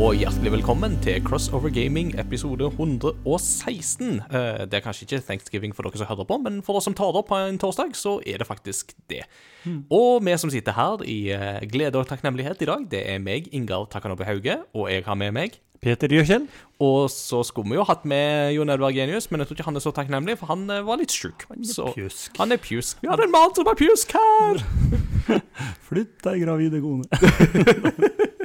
og hjertelig velkommen til Crossover Gaming episode 116. Eh, Det er kanskje ikke thanksgiving for dere som hører på, men for oss som tar det opp på en torsdag, så er det faktisk det. Og vi som sitter her i eh, glede og takknemlighet i dag, det er meg, Ingar Takanobu Hauge, og jeg har med meg Peter Dyrkjell. Og så skulle vi jo hatt med Jon Edvard Genius, men jeg tror ikke han er så takknemlig, for han eh, var litt sjuk. Så Pjusk. han er pjusk. Vi har en mann som er pjusk her! Flytt deg, gravide kone.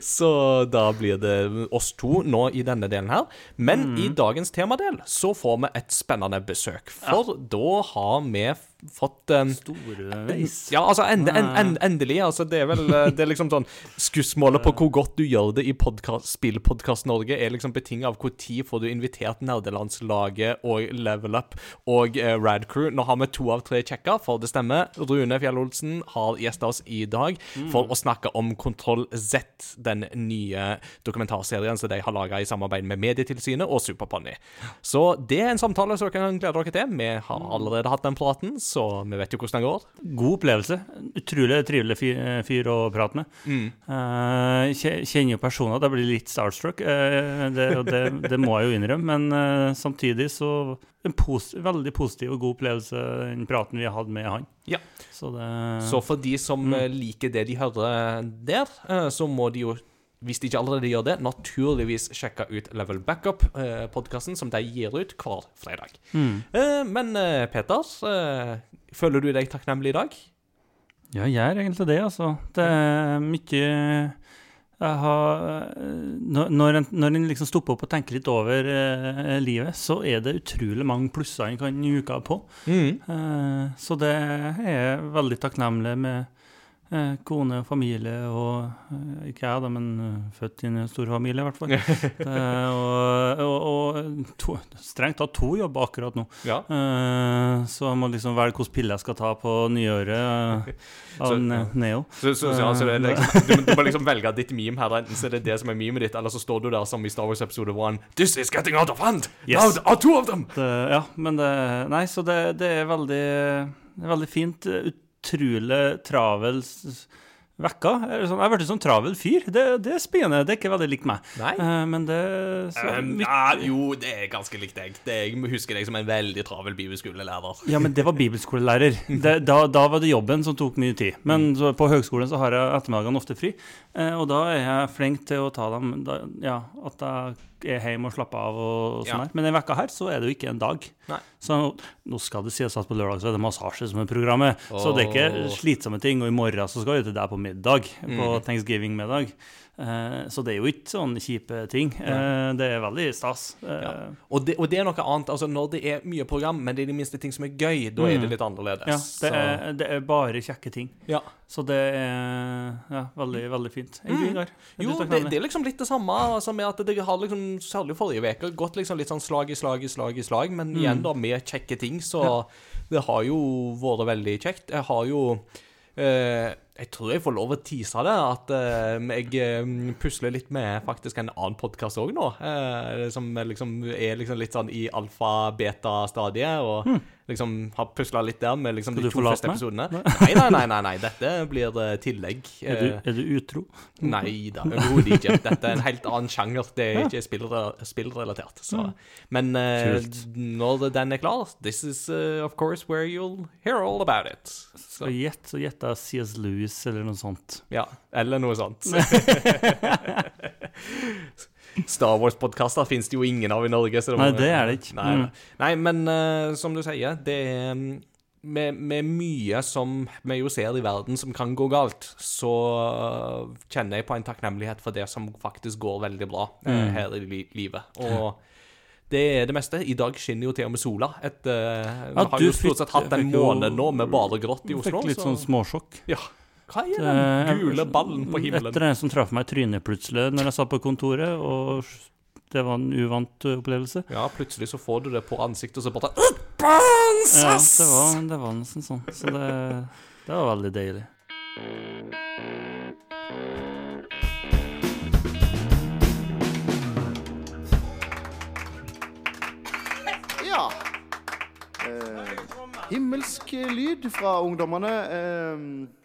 Så da blir det oss to nå i denne delen her. Men i dagens temadel så får vi et spennende besøk. For da har vi fått en Storveis. ja, altså ende, en, en, endelig. altså Det er vel eh, Det er liksom sånn Skussmålet på hvor godt du gjør det i Spillpodkast Norge, er liksom betinget av tid får du invitert nerdelandslaget og Level Up og eh, Rad Crew. Nå har vi to av tre kjekker, for det stemmer. Rune Fjell-Olsen har gjesta oss i dag for å snakke om Kontroll Z, den nye dokumentarserien som de har laga i samarbeid med Medietilsynet og Superponni. Så det er en samtale som dere kan glede dere til. Vi har allerede hatt den praten, så vi vet jo hvordan det går. God opplevelse. Utrolig trivelig fyr, fyr å prate med. Mm. Uh, kjenner jo personer. Det blir litt starstruck. uh, det, det, det må jeg jo innrømme. Men uh, samtidig så en pos veldig positiv og god opplevelse, den praten vi hatt med han. Ja. Så det Så for de som mm. liker det de hører der, eh, så må de jo hvis de ikke allerede gjør det, naturligvis sjekke ut Level Backup-podkasten som de gir ut hver fredag. Eh, Men eh, Peter, eh, føler du deg takknemlig i dag? Ja, jeg er egentlig det, altså. Det er mye har, når, en, når en liksom stopper opp og tenker litt over eh, livet, så er det utrolig mange plusser en kan juke på. Eh, så det er veldig takknemlig med eh, kone og familie og eh, Ikke jeg, da, men eh, født i en stor familie, i hvert fall. Eh, og og, og to, strengt tatt to jobber akkurat nå. Ja. Eh, så jeg må liksom velge hvilken pille jeg skal ta på nyåret uh, av Så- Neo. Så, så, så, det er liksom, du, du må liksom velge ditt meme her. Enten så er det det som er memet ditt, eller så står du der som i Star Wars episode 1. This is getting out of hand! Yes. Now two of them! Det, ja, men det Nei, så det, det er veldig veldig fint. Utrolig travel vekka. Er sånn, Jeg har blitt sånn travel fyr. Det, det er spennende. Det er ikke veldig likt meg. Nei. Eh, men det Um, ja, jo, det er ganske likt deg. Det, jeg husker deg som en veldig travel bibelskolelærer. Ja, men det var bibelskolelærer. Det, da, da var det jobben som tok mye tid. Men så på høgskolen så har jeg ettermiddagene ofte fri, eh, og da er jeg flink til å ta dem da, Ja, at jeg er hjemme og slapper av og, sånn Ja. Men denne vekka her så er det jo ikke en dag. Nei. Så nå skal det sies at på lørdag så er det massasje som er programmet, så det er ikke slitsomme ting. Og i morgen så skal vi til deg på middag, på Mm. thanksgiving-middag. Eh, så det er jo ikke sånne kjipe ting. Eh, det er veldig stas. Eh, Ja. Og, det, og det er noe annet. altså Når det er mye program, men det er de minste ting som er gøy, da er det litt annerledes. ja, det er, det er bare kjekke ting. Ja. Så det er ja, veldig, veldig fint. Mm. Jo, det, det er liksom litt det samme altså med at det har liksom, særlig forrige uke, gått liksom litt sånn slag i slag i slag i slag, men igjen da med kjekke ting, så det har jo vært veldig kjekt. Jeg har jo eh, jeg tror jeg får lov å tease det, at eh, jeg eh, pusler litt med faktisk en annen podkast òg nå. eh, som liksom er liksom litt sånn i alfa-beta-stadiet, og liksom har pusla litt der med liksom Skal de to første meg? episodene. Nei, nei, nei, nei, nei, dette blir tillegg. Er du, er du utro? Nei da, overhodet ikke. Dette er en helt annen sjanger. Det er ikke spillrelatert. Så. Men eh, Kult. når den er klar This is uh, of course where you'll hear all about it. Så, gjett, så gjett C.S. Lewis eller noe sånt. ja, eller noe sånt. Star Wars-podkaster fins det jo ingen av i Norge. Så Nei, det er det ikke. Nei, Mm. nei. nei men uh, som du sier, det er mm, med, med mye som vi jo ser i verden som kan gå galt, så eh, kjenner jeg på en takknemlighet for det som faktisk går veldig bra Mm. her i li livet. Og det er det meste. I dag skinner jo til og med sola. Et, uh, Ja, vi har jo stort sett hatt en måned nå med bare grått i Oslo. Fikk litt så- sånn småsjokk. Ja. Hva er den gule ballen på himmelen? Etter en som traff meg i trynet plutselig når jeg satt på kontoret, og det var en uvant uh, opplevelse. Ja, plutselig så får du det på ansiktet, og så bare Ja, det var, det var nesten sånn. Så det, det var veldig deilig. Ja. Eh, himmelsk lyd fra ungdommene. Eh,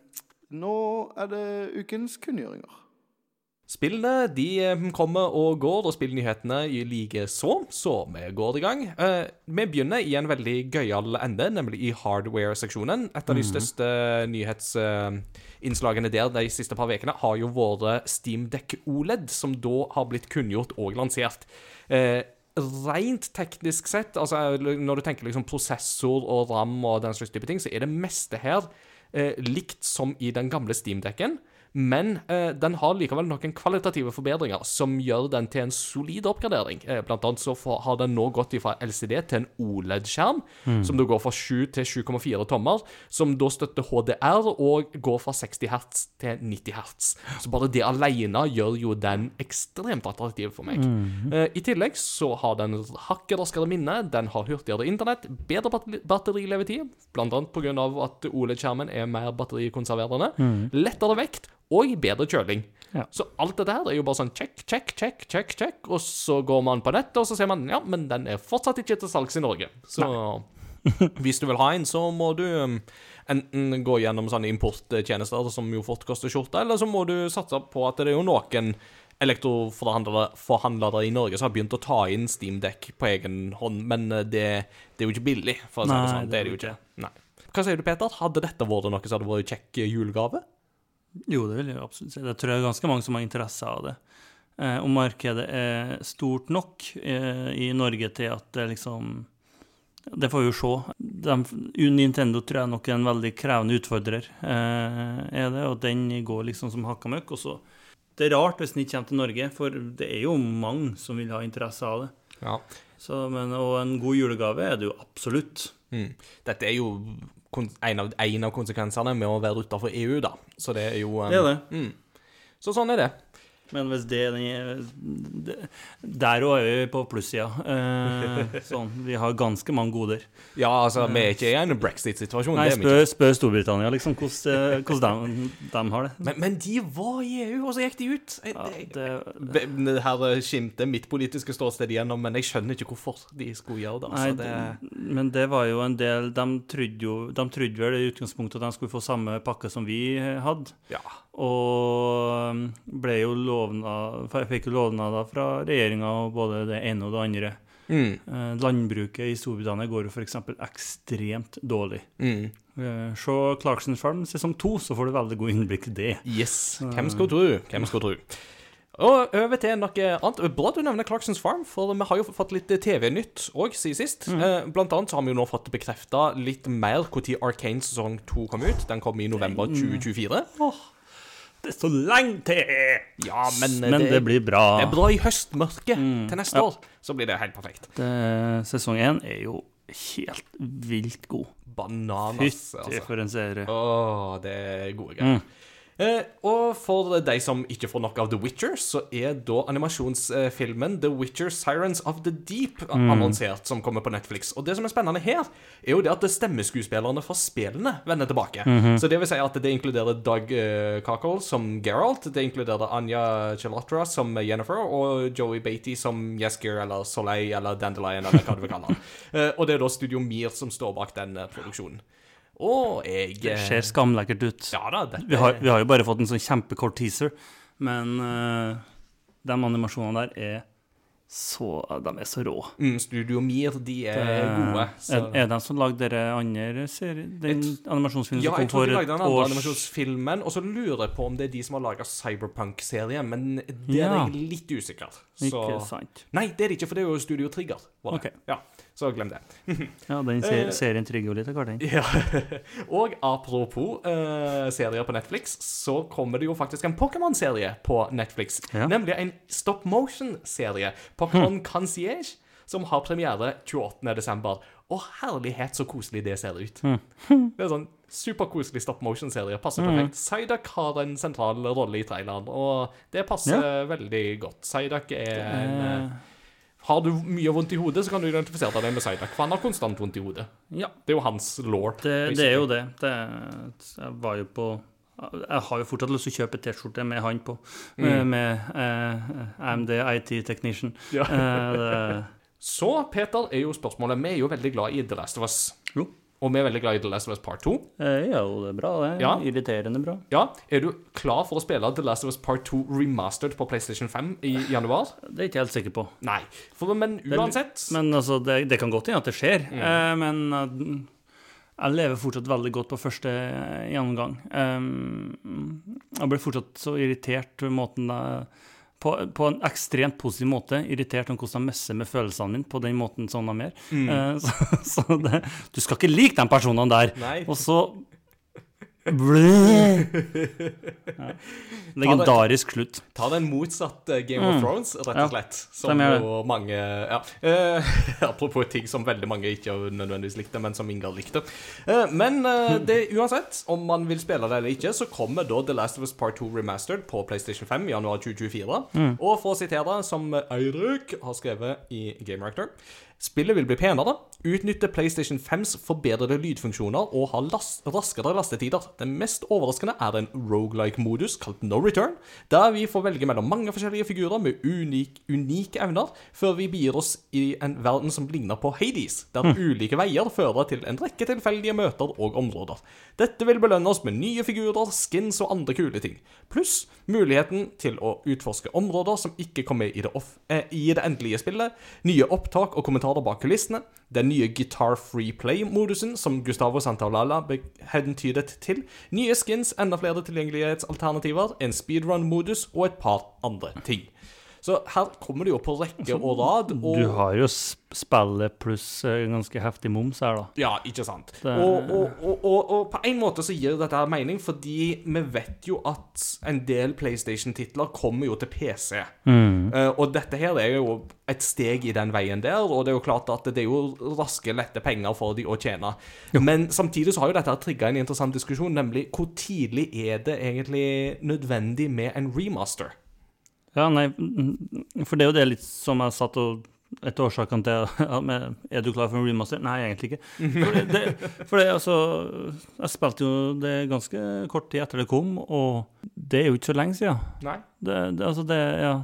nå er det ukens kunngjøringer. Spillene de eh, kommer og går, og spillnyhetene likeså, så vi går i gang. Eh, vi begynner i en veldig gøyal ende, nemlig i hardware-seksjonen. Et av de største nyhetsinnslagene der de siste par ukene har jo vært Steamdeck OLED, som da har blitt kunngjort og lansert. Eh, Rent teknisk sett, altså når du tenker liksom prosessor og ram og den slags type ting, så er det meste her eh, likt som i den gamle Steam-dekken. Men eh, den har likevel noen kvalitative forbedringer som gjør den til en solid oppgradering. Eh, blant annet så har den nå gått fra LCD til en OLED-skjerm, som da går fra 7 til 7,4 tommer, som da støtter HDR og går fra 60 hertz til 90 hertz. Så bare det alene gjør jo den ekstremt attraktiv for meg. Eh, I tillegg så har den hakket raskere minne, den har hurtigere internett, bedre batteri batterilevetid, annet pga. at OLED-skjermen er mer batterikonserverende, lettere vekt og bedre kjøling. Ja. Så alt dette her er jo bare sånn check, check, check, check, check, og så går man på nettet, og så ser man ja, men den er fortsatt ikke til salgs i Norge. Så hvis du vil ha en, så må du um, enten gå gjennom sånne importtjenester som jo fort koster skjorta, eller så må du satse på at det er jo noen elektroforhandlere forhandlere i Norge som har begynt å ta inn Steamdekk på egen hånd, men eh, det, det er jo ikke billig, for å si det sånn. Det er det jo ikke. Nei. Hva sier du, Peter? Hadde dette vært noe som hadde vært kjekk julegave? Jo, det vil jeg absolutt si. Det tror jeg er ganske mange som har interesse av det. Eh, om markedet er stort nok eh, i Norge til at det liksom Det får vi jo se. De, Nintendo tror jeg nok er en veldig krevende utfordrer, eh, er det, og den går liksom som hakka møkk. Og så Det er rart hvis den ikke kommer til Norge, for det er jo mange som vil ha interesse av det. Ja. Så, men, og en god julegave er det jo absolutt. Mm. Dette er jo en av, en av konsekvensene med å være utenfor EU, da. Så det er jo um, Det er det. Mm. Så sånn er det. Men hvis det, det Der òg er vi på plussida. Eh, sånn, vi har ganske mange goder. Ja, altså, vi er ikke i en brexit-situasjon. Nei, spør, spør Storbritannia liksom hvordan, eh, hvordan de, de har det. Men, men de var i EU, og så gikk de ut. Jeg, Ja, jeg, det Her skimter mitt politiske ståsted igjennom, men jeg skjønner ikke hvorfor de skulle gjøre det. Nei, Altså, det men det var jo en del De trodde jo De trodde vel i utgangspunktet at de skulle få samme pakke som vi eh, hadde. ja. Og ble jo lovna, fikk lovnader fra regjeringa og både det ene og det andre. Mm, Eh, Landbruket i Storbritannia går jo f.eks. ekstremt dårlig. mm. Eh, Se Clarkson Farm sesong to, så får du veldig god innblikk i det. Yes. Hvem skulle tro? Hvem skulle tro? Og over til noe annet. Bra du nevner Clarksons Farm, for vi har jo fått litt TV-nytt òg siden sist. Mm. blant annet så har vi jo nå fått bekrefta litt mer når Arcane sesong 2 kom ut. Den kom i november 2024. Det er så lenge til! Ja, men, eh, Men det blir bra. det er bra i høstmørket til neste Ja. år. Så blir det helt perfekt. Det, sesong én er jo helt vilt god. Bananas, Fytti altså. for en serie. Åh, det er gode greier. Eh, og for de som ikke får nok av The Witcher, så er da animasjonsfilmen The Witcher Sirens of the Deep annonsert, som kommer på Netflix. Og det som er spennende her, er jo det at stemmeskuespillerne fra spillene vender tilbake. Så det vil si at det inkluderer Doug uh, Cockle som Geralt, det inkluderer Anja Chalotra som Jennifer, og Joey Beatty som Jesker eller Soleil eller Dandelion, eller hva du vil kalle han. Eh, og det er da Studio Mir som står bak den uh, produksjonen. Og jeg Det eh, ser skamlekkert ut. Ja da, dette Vi har, vi har jo bare fått en sånn kjempekort teaser, men uh, de animasjonene der er så De er så rå. mm, Studio Mir, de er Det- gode. Er, er de som lagde dere andre serier? Den animasjonsfilmen ja, som jeg kom tror for de et lagde den andre år animasjonsfilmen, og så lurer jeg på om det er de som har laga Cyberpunk-serien, men det er jeg litt usikker. Så Ikke sant. Nei, det er det ikke, for det er jo Studio Trigger. Var det. Ok. Ja, så glem det. Ja, den ser, Eh, serien trygger jo litt, akkurat den. Ja. og apropos uh, serier på Netflix, så kommer det jo faktisk en Pokémon-serie på Netflix. Ja. Nemlig en stop motion-serie. Pokémon Concierge, som har premiere 28.12. Å, herlighet, så koselig det ser ut. Det er sånn superkoselig stop motion-serie. Passer perfekt. Psyduck har en sentral rolle i traileren, og det passer veldig godt. Psyduck er en Eh, Har du mye vondt i hodet, så kan du identifisere deg med Psyduck, for han har konstant vondt i hodet. ja, Det er jo hans law. det, det er jo det. det. Jeg var jo på Jeg har jo fortsatt lyst til å kjøpe T-skjorte med han på, med, med eh, AMD IT Technician. Ja. Eh, Så, Peter, er jo spørsmålet Vi er jo veldig glad i The Last of Us. jo. Og vi er veldig glad i The Last of Us Part 2. Eh, ja, det er bra, det. Ja. Irriterende bra. Ja, Er du klar for å spille The Last of Us Part 2 remastered på PlayStation 5 i januar? Det er jeg ikke helt sikker på. Nei. For, men uansett Men altså, det, det kan godt hende at det skjer. Eh, men eh, jeg lever fortsatt veldig godt på første gjennomgang. Um, jeg blir fortsatt så irritert ved måten jeg på, på en ekstremt positiv måte irritert om hvordan de messer med følelsene mine på den måten som de gjør. Eh, så så det, du skal ikke like de personene der. Nei. Og så. Ja. Legendarisk slutt. Ta den motsatte Game of Thrones, rett og slett. Som jo mange ja. Eh, Apropos ting som veldig mange ikke nødvendigvis likte, men som Ingar likte. Eh, men eh, det uansett, om man vil spille det eller ikke, så kommer da The Last of Us Part 2 Remastered på PlayStation 5 i januar 2024. Og for å sitere, som Eirik har skrevet i Game Reactor Spillet vil bli penere, utnytte PlayStation 5s forbedrede lydfunksjoner og ha las raskere lastetider. Det mest overraskende er en rogelike-modus kalt No Return, der vi får velge mellom mange forskjellige figurer med unik, unike evner, før vi begir oss i en verden som ligner på Hades, der ulike veier fører til en rekke tilfeldige møter og områder. Dette vil belønne oss med nye figurer, skins og andre kule ting, pluss muligheten til å utforske områder som ikke kom med i det, off eh, i det endelige spillet, nye opptak og kommentarer bak kulissene, den nye Guitar Free Play-modusen som Gustavo Santaolalla ble hentydet til, nye skins, enda flere tilgjengelighetsalternativer, en speedrun-modus og et par andre ting. Så her kommer det jo på rekke og rad. Og, Du har jo sp- spillet pluss eh, ganske heftig moms her, da. Ja, ikke sant. Det- Og, og, og, på en måte så gir dette her mening, fordi vi vet jo at en del PlayStation-titler kommer jo til PC. Eh, og dette her er jo et steg i den veien der, og det er jo klart at det er jo raske, lette penger for de å tjene. Men samtidig så har jo dette trigga en interessant diskusjon, nemlig hvor tidlig er det egentlig nødvendig med en remaster? Ja, nei, mm, for det er jo det litt som jeg satt og Etter årsaken til Er du klar for en remaster? Nei, egentlig ikke. For det, det, for det altså Jeg spilte jo det ganske kort tid etter det kom, og det er jo ikke så lenge siden. Nei. Det, det, altså, det Ja.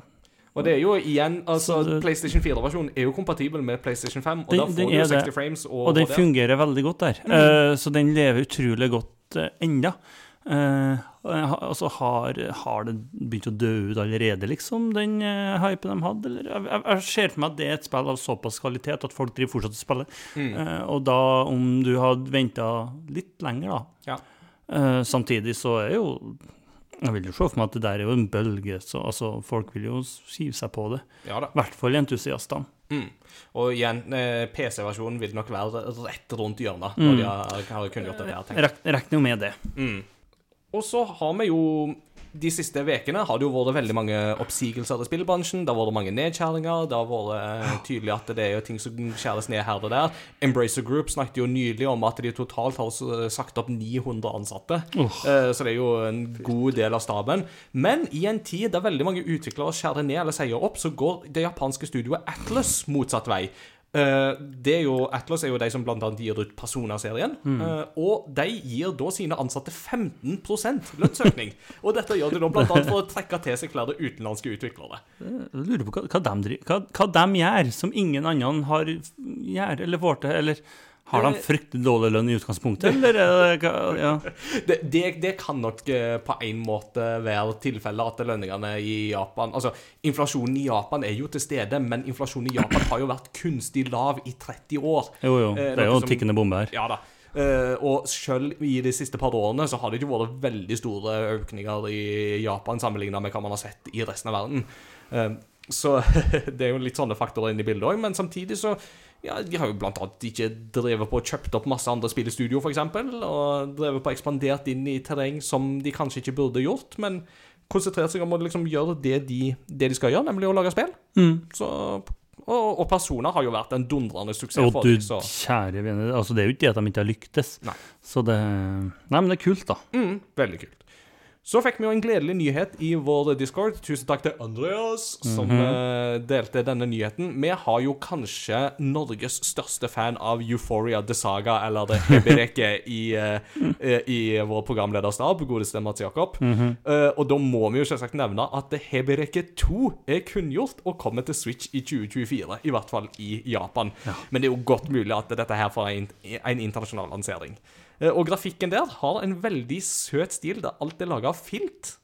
Og det er jo igjen altså det- PlayStation 4-versjonen er jo kompatibel med PlayStation 5, og Den- da får du er jo 60 det. frames og, Og den fungerer veldig godt der. Eh, så den lever utrolig godt uh, enda. Eh, altså, har, har det begynt å dø ut allerede, liksom, den uh, hypen de hadde? Eller? Jeg, jeg, ser for meg at det er et spill av såpass kvalitet at folk driver fortsatt og spiller. Eh, og da, om du hadde venta litt lenger, da Ja. Eh, Samtidig så er jo Jeg vil jo se for meg at det der er jo en bølge, så altså, folk vil jo skive seg på det. Ja. I hvert fall entusiastene. Mm. Og igjen, eh, PC-versjonen vil nok være rett rundt hjørnet Mm. når de har, har kunngjort. Rek- Regner jo med det. Og så har vi jo de siste ukene har det jo vært veldig mange oppsigelser i spillbransjen. Det har vært mange nedkjæringer. Det har vært eh, tydelig at det er jo ting som skjæres ned her og der. Embracer Group snakket jo nylig om at de totalt har sagt opp 900 ansatte. Oh. Så det er jo en god del av staben. Men i en tid der veldig mange utviklere skjærer ned eller sier opp, så går det japanske studioet Atlas motsatt vei. Eh, det er jo, Atlas er jo de som annet gir ut Persona-serien. eh, og de gir da sine ansatte 15% lønnsøkning. og dette gjør de da annet for å trekke til seg flere utenlandske utviklere. Jeg lurer på hva, hva, de hva, hva de gjør som ingen andre har gjør eller får til, eller har de fryktelig dårlig lønn i utgangspunktet, eller er det ja. Det, det, det kan nok eh, på en måte være tilfellet at lønningene i Japan Altså, inflasjonen i Japan er jo til stede, men inflasjonen i Japan har jo vært kunstig lav i 30 år. Jo, jo, Eh, det er jo en tikkende bombe her. Ja da. Uh, og selv i de siste par årene så har det ikke vært veldig store økninger i Japan sammenlignet med hva man har sett i resten av verden. Uh, så det er jo litt sånne faktorer inne i bildet òg, men samtidig så ja, De har jo blant annet ikke drevet på og kjøpt opp masse andre spillestudio, f.eks., og drevet på og ekspandert inn i terreng som de kanskje ikke burde gjort, men konsentrert seg om å liksom gjøre det de, det de skal gjøre, nemlig å lage spill. Så, og, og personer har jo vært en dundrende suksess Og for du dem, så kjære vene, altså det er jo ikke det at de ikke har lyktes. Nei. Så det Nei, men det er kult, da. Mm, veldig kult. Så fikk vi jo en gledelig nyhet i vår discord. Tusen takk til Andreas som eh, delte denne nyheten. Vi har jo kanskje Norges største fan av Euphoria The Saga, eller det Hebireke, i, eh, eh, i vår programlederstab, godeste Mats Jakob. Eh, og da må vi jo selvsagt nevne at det Hebireke 2 er kunngjort og kommer til Switch i 2024. I hvert fall i Japan. Men det er jo godt mulig at dette her får en, en internasjonal lansering. Eh, Og grafikken der har en veldig søt stil, der alt er laga av filt.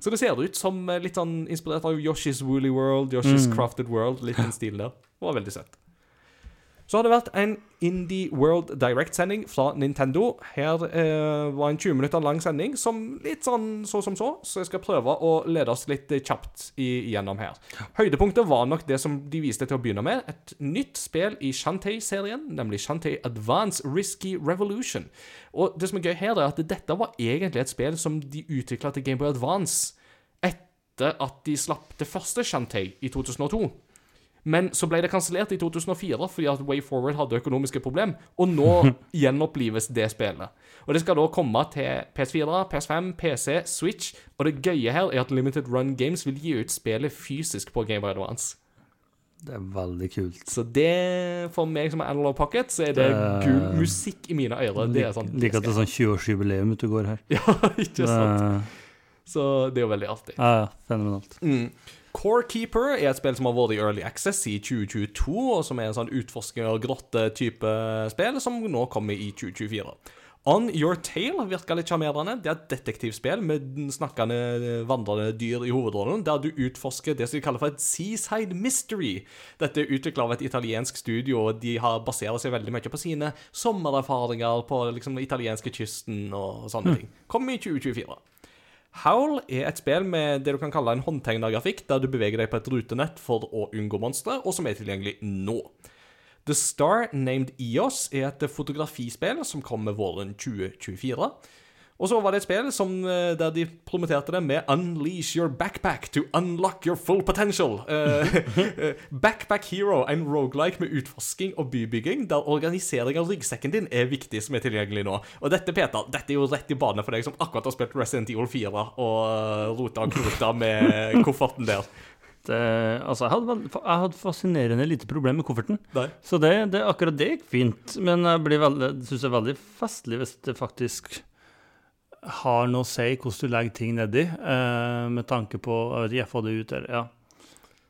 Så det ser ut som eh, litt sånn inspirert av Yoshi's Woolly World, Yoshi's Crafted World. Litt den stilen der. Det var veldig søtt. Så har det vært en Indie World Direct-sending fra Nintendo. Her eh, var en 20 minutter lang sending som litt sånn så som så, så jeg skal prøve å lede oss litt eh, kjapt igjennom her. Høydepunktet var nok det som de viste til å begynne med. Et nytt spill i Shantay-serien, nemlig Shantay Advance Risky Revolution. Og det som er gøy her, er at dette var egentlig et spill som de utvikla til Gameboy Advance etter at de slapp det første Shantay i 2002. Men så ble det kansellert i 2004 fordi at WayForward hadde økonomiske problem, og nå gjenopplives det spillet. Og det skal da komme til PS4, PS5, PC, Switch, og det gøye her er at Limited Run Games vil gi ut spillet fysisk på Game Boy Advance. Det er veldig kult. Så det, for meg som er Analog Pocket, så er det Det- gul musikk i mine ører. Det er sånn Liker at det er sånn 20-årsjubileum ute og går her. Ja, ikke Det, sant? Så det er jo veldig artig. ja, ja, fenomenalt. Mm. Core Keeper er et spill som har vært i Early Access i 2022, og som er en sånn utforsker-grotte-type spill, som nå kommer i 2024. On Your Tail virker litt sjarmerende. Det er et detektivspill med snakkende, vandrende dyr i hovedrollen, der du utforsker det som de kaller for et seaside mystery. Dette er utvikla av et italiensk studio, og de har baserer seg veldig mye på sine sommererfaringer på liksom, den italienske kysten og sånne ting. Kommer i 2024. Howl er et spill med det du kan kalle en håndtegna grafikk, der du beveger deg på et rutenett for å unngå monstre, og som er tilgjengelig nå. The Star Named EOS er et fotografispill som kommer våren 2024. Og så var det et spill som, eh, der de promoterte det med 'Unleash your backpack to unlock your full potential'. Eh, eh, backpack Hero, en roguelike med utforsking og bybygging, der organisering av ryggsekken din er viktig, som er tilgjengelig nå. Og dette, Peter, dette er jo rett i bane for deg som akkurat har spilt Resident Evil 4 og rota og knota med kofferten der. Det, altså, jeg hadde, jeg hadde fascinerende lite problem med kofferten. Nei. Så det, det, akkurat det gikk fint. Men jeg blir veldig, synes det er veldig festlig hvis det faktisk har noe å si hvordan du legger ting nedi, uh, med tanke på jeg vet ikke, jeg får det ut eller, ja.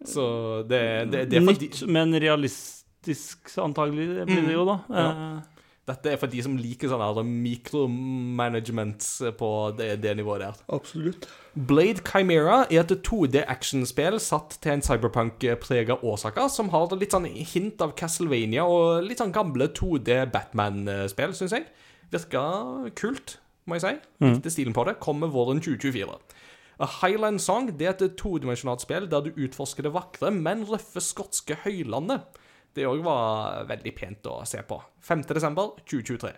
Så det, det, det er Nytt, men realistisk antagelig blir det jo, da. Ja. Eh, Dette er for de som liker sånn her micromanagement på det, det nivået der. Absolutt. Blade Chimera er et 2D-actionspill satt til en cyberpunk-prega årsaker som har litt sånn hint av Castlevania og litt sånn gamle 2D Batman-spill, syns jeg. Virka kult, må jeg si. Likte stilen på det. Kommer våren 2024. A Highland Song det er et todimensjonalt spill der du utforsker det vakre, men røffe skotske høylandet. Det òg var veldig pent å se på. 5.12.2023.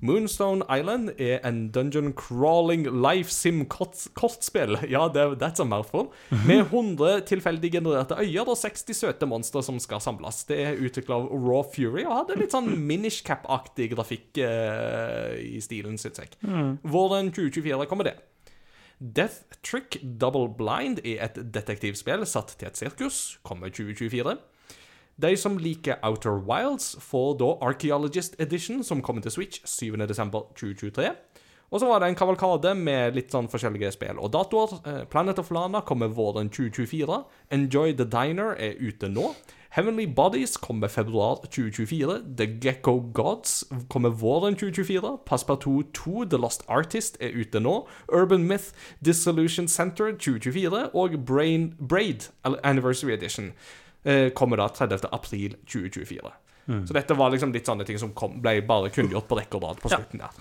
Moonstone Island er en dungeon crawling life sim-kortspill. Ja, det, that's a mouthful. Med 100 tilfeldig genererte øyer og 60 søte monstre som skal samles. Det er utvikla av Raw Fury og hadde litt sånn Minish Cap-aktig grafikk eh, i stilen, syns jeg. Våren 2024 kommer det. Death Trick Double Blind er et detektivspill satt til et sirkus. Kommer 2024. De som liker Outer Wilds, får da Archaeologist Edition, som kommer til Switch 7.12.2023. Og så var det en kavalkade med litt sånn forskjellige spill og datoer. Eh, Planet of Lana kommer våren 2024. Enjoy the Diner er ute nå. Heavenly Bodies kommer februar 2024. The Gecko Gods kommer våren 2024. Passepartout 2 The Lost Artist er ute nå. Urban Myth Dissolution Center 2024. Og Brain, Braid Anniversary Edition kommer da 30. april 2024. Så dette var liksom litt sånne ting som kom, ble bare kunngjort på rekke og rad på Ja. slutten der.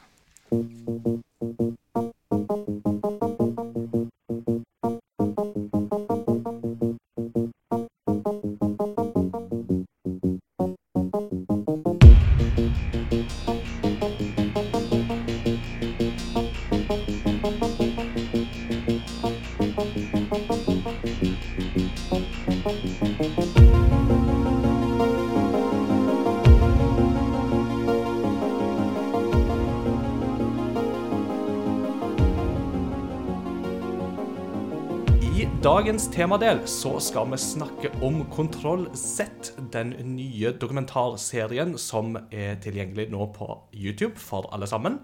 Dagens temadel så skal vi snakke om Kontroll Z, den nye dokumentarserien som er tilgjengelig nå på YouTube for alle sammen.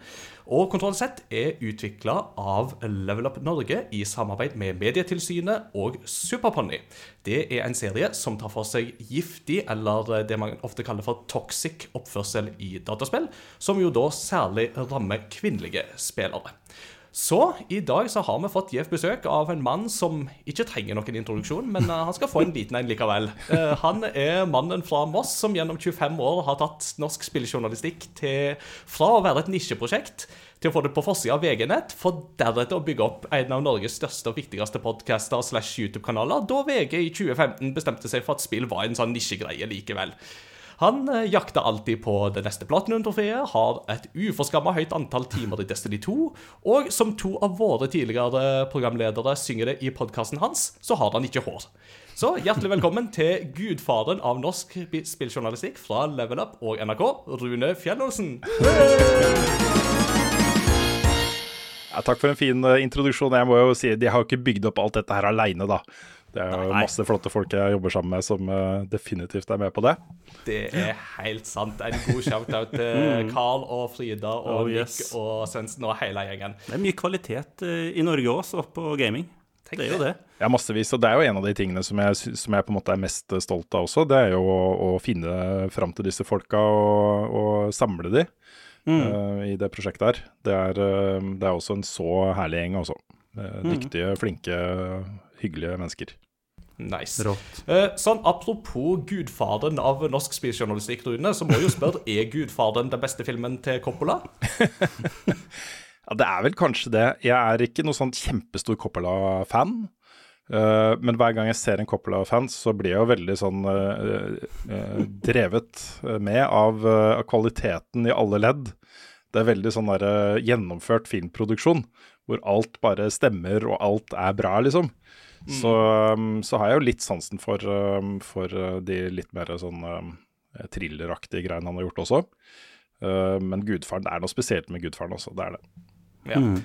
Og Kontroll Z er utvikla av Level Up Norge i samarbeid med Medietilsynet og Superponni. Det er en serie som tar for seg giftig, eller det man ofte kaller for toxic oppførsel i dataspill, som jo da særlig rammer kvinnelige spillere. Så i dag så har vi fått gjevt besøk av en mann som ikke trenger noen introduksjon, men uh, han skal få en liten en likevel. Uh, han er mannen fra Moss som gjennom 25 år har tatt norsk spillejournalistikk til, fra å være et nisjeprosjekt til å få det på forsida av VG-nett, for deretter å bygge opp en av Norges største og viktigste podcaster slash YouTube-kanaler, da VG i 2015 bestemte seg for at spill var en sånn nisjegreie likevel. Han eh, jakter alltid på det neste platinum-trofeet, har et uforskamma høyt antall timer i Destiny 2, og som to av våre tidligere programledere synger det i podkasten hans, så har han ikke hår. Så hjertelig velkommen til gudfaren av norsk spilljournalistikk fra Level Up og NRK, Rune Fjellolsen. Ja, takk for en fin uh, introduksjon. Jeg må jo si, De har jo ikke bygd opp alt dette her aleine, da. Det er jo Nei. masse flotte folk jeg jobber sammen med som uh, definitivt er med på det. Det er helt sant. En god shout-out til Carl og Frida og oh, yes. Nick og Svendsen og hele gjengen. Det er mye kvalitet uh, i Norge også på gaming. Tenk det er jo det. Ja, massevis. Og det er jo en av de tingene som jeg, som jeg på en måte er mest stolt av også. Det er jo å, å finne fram til disse folka og, og samle de mm. uh, i det prosjektet her. Det er, det er også en så herlig gjeng, også. Mm. Dyktige, flinke, hyggelige mennesker. Nice. Eh, sånn Apropos gudfaderen av norsk spisejournalistikk, Rune, så må jeg jo spørre er gudfaderen den beste filmen til Coppola? ja, det er vel kanskje det. Jeg er ikke noe sånn kjempestor Coppola-fan. Uh, men hver gang jeg ser en Coppola-fan, så blir jeg jo veldig sånn uh, uh, drevet med av kvaliteten i alle ledd. Det er veldig sånn der, gjennomført filmproduksjon, hvor alt bare stemmer og alt er bra, liksom. Mm. Så, um, så, har jeg jo litt sansen for, um, for uh, de litt mer sånn um, thrilleraktige greiene han har gjort også. Uh, men Gudfaren, det er noe spesielt med Gudfaren også, det er det. Ja. Mm.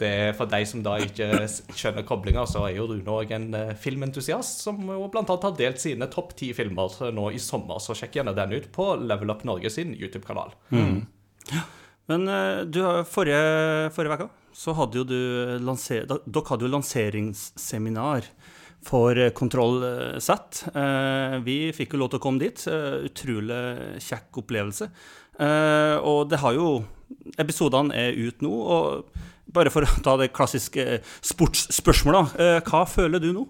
Det er For deg som da ikke skjønner koblinga, så er jo Rune òg en uh, filmentusiast som jo blant annet har delt sine topp ti filmer nå i sommer, så sjekk gjerne den ut på Level Up Norge sin YouTube-kanal. Mm. Ja. Men du, forrige, forrige uke så hadde jo du lanser, Dere hadde jo lanseringsseminar for eh, Kontroll Z. Eh, vi fikk jo lov til å komme dit. Eh, utrolig kjekk opplevelse. Og det har jo Episodene er ut nå. og bare for å ta det klassiske sportsspørsmålet, hva føler du nå?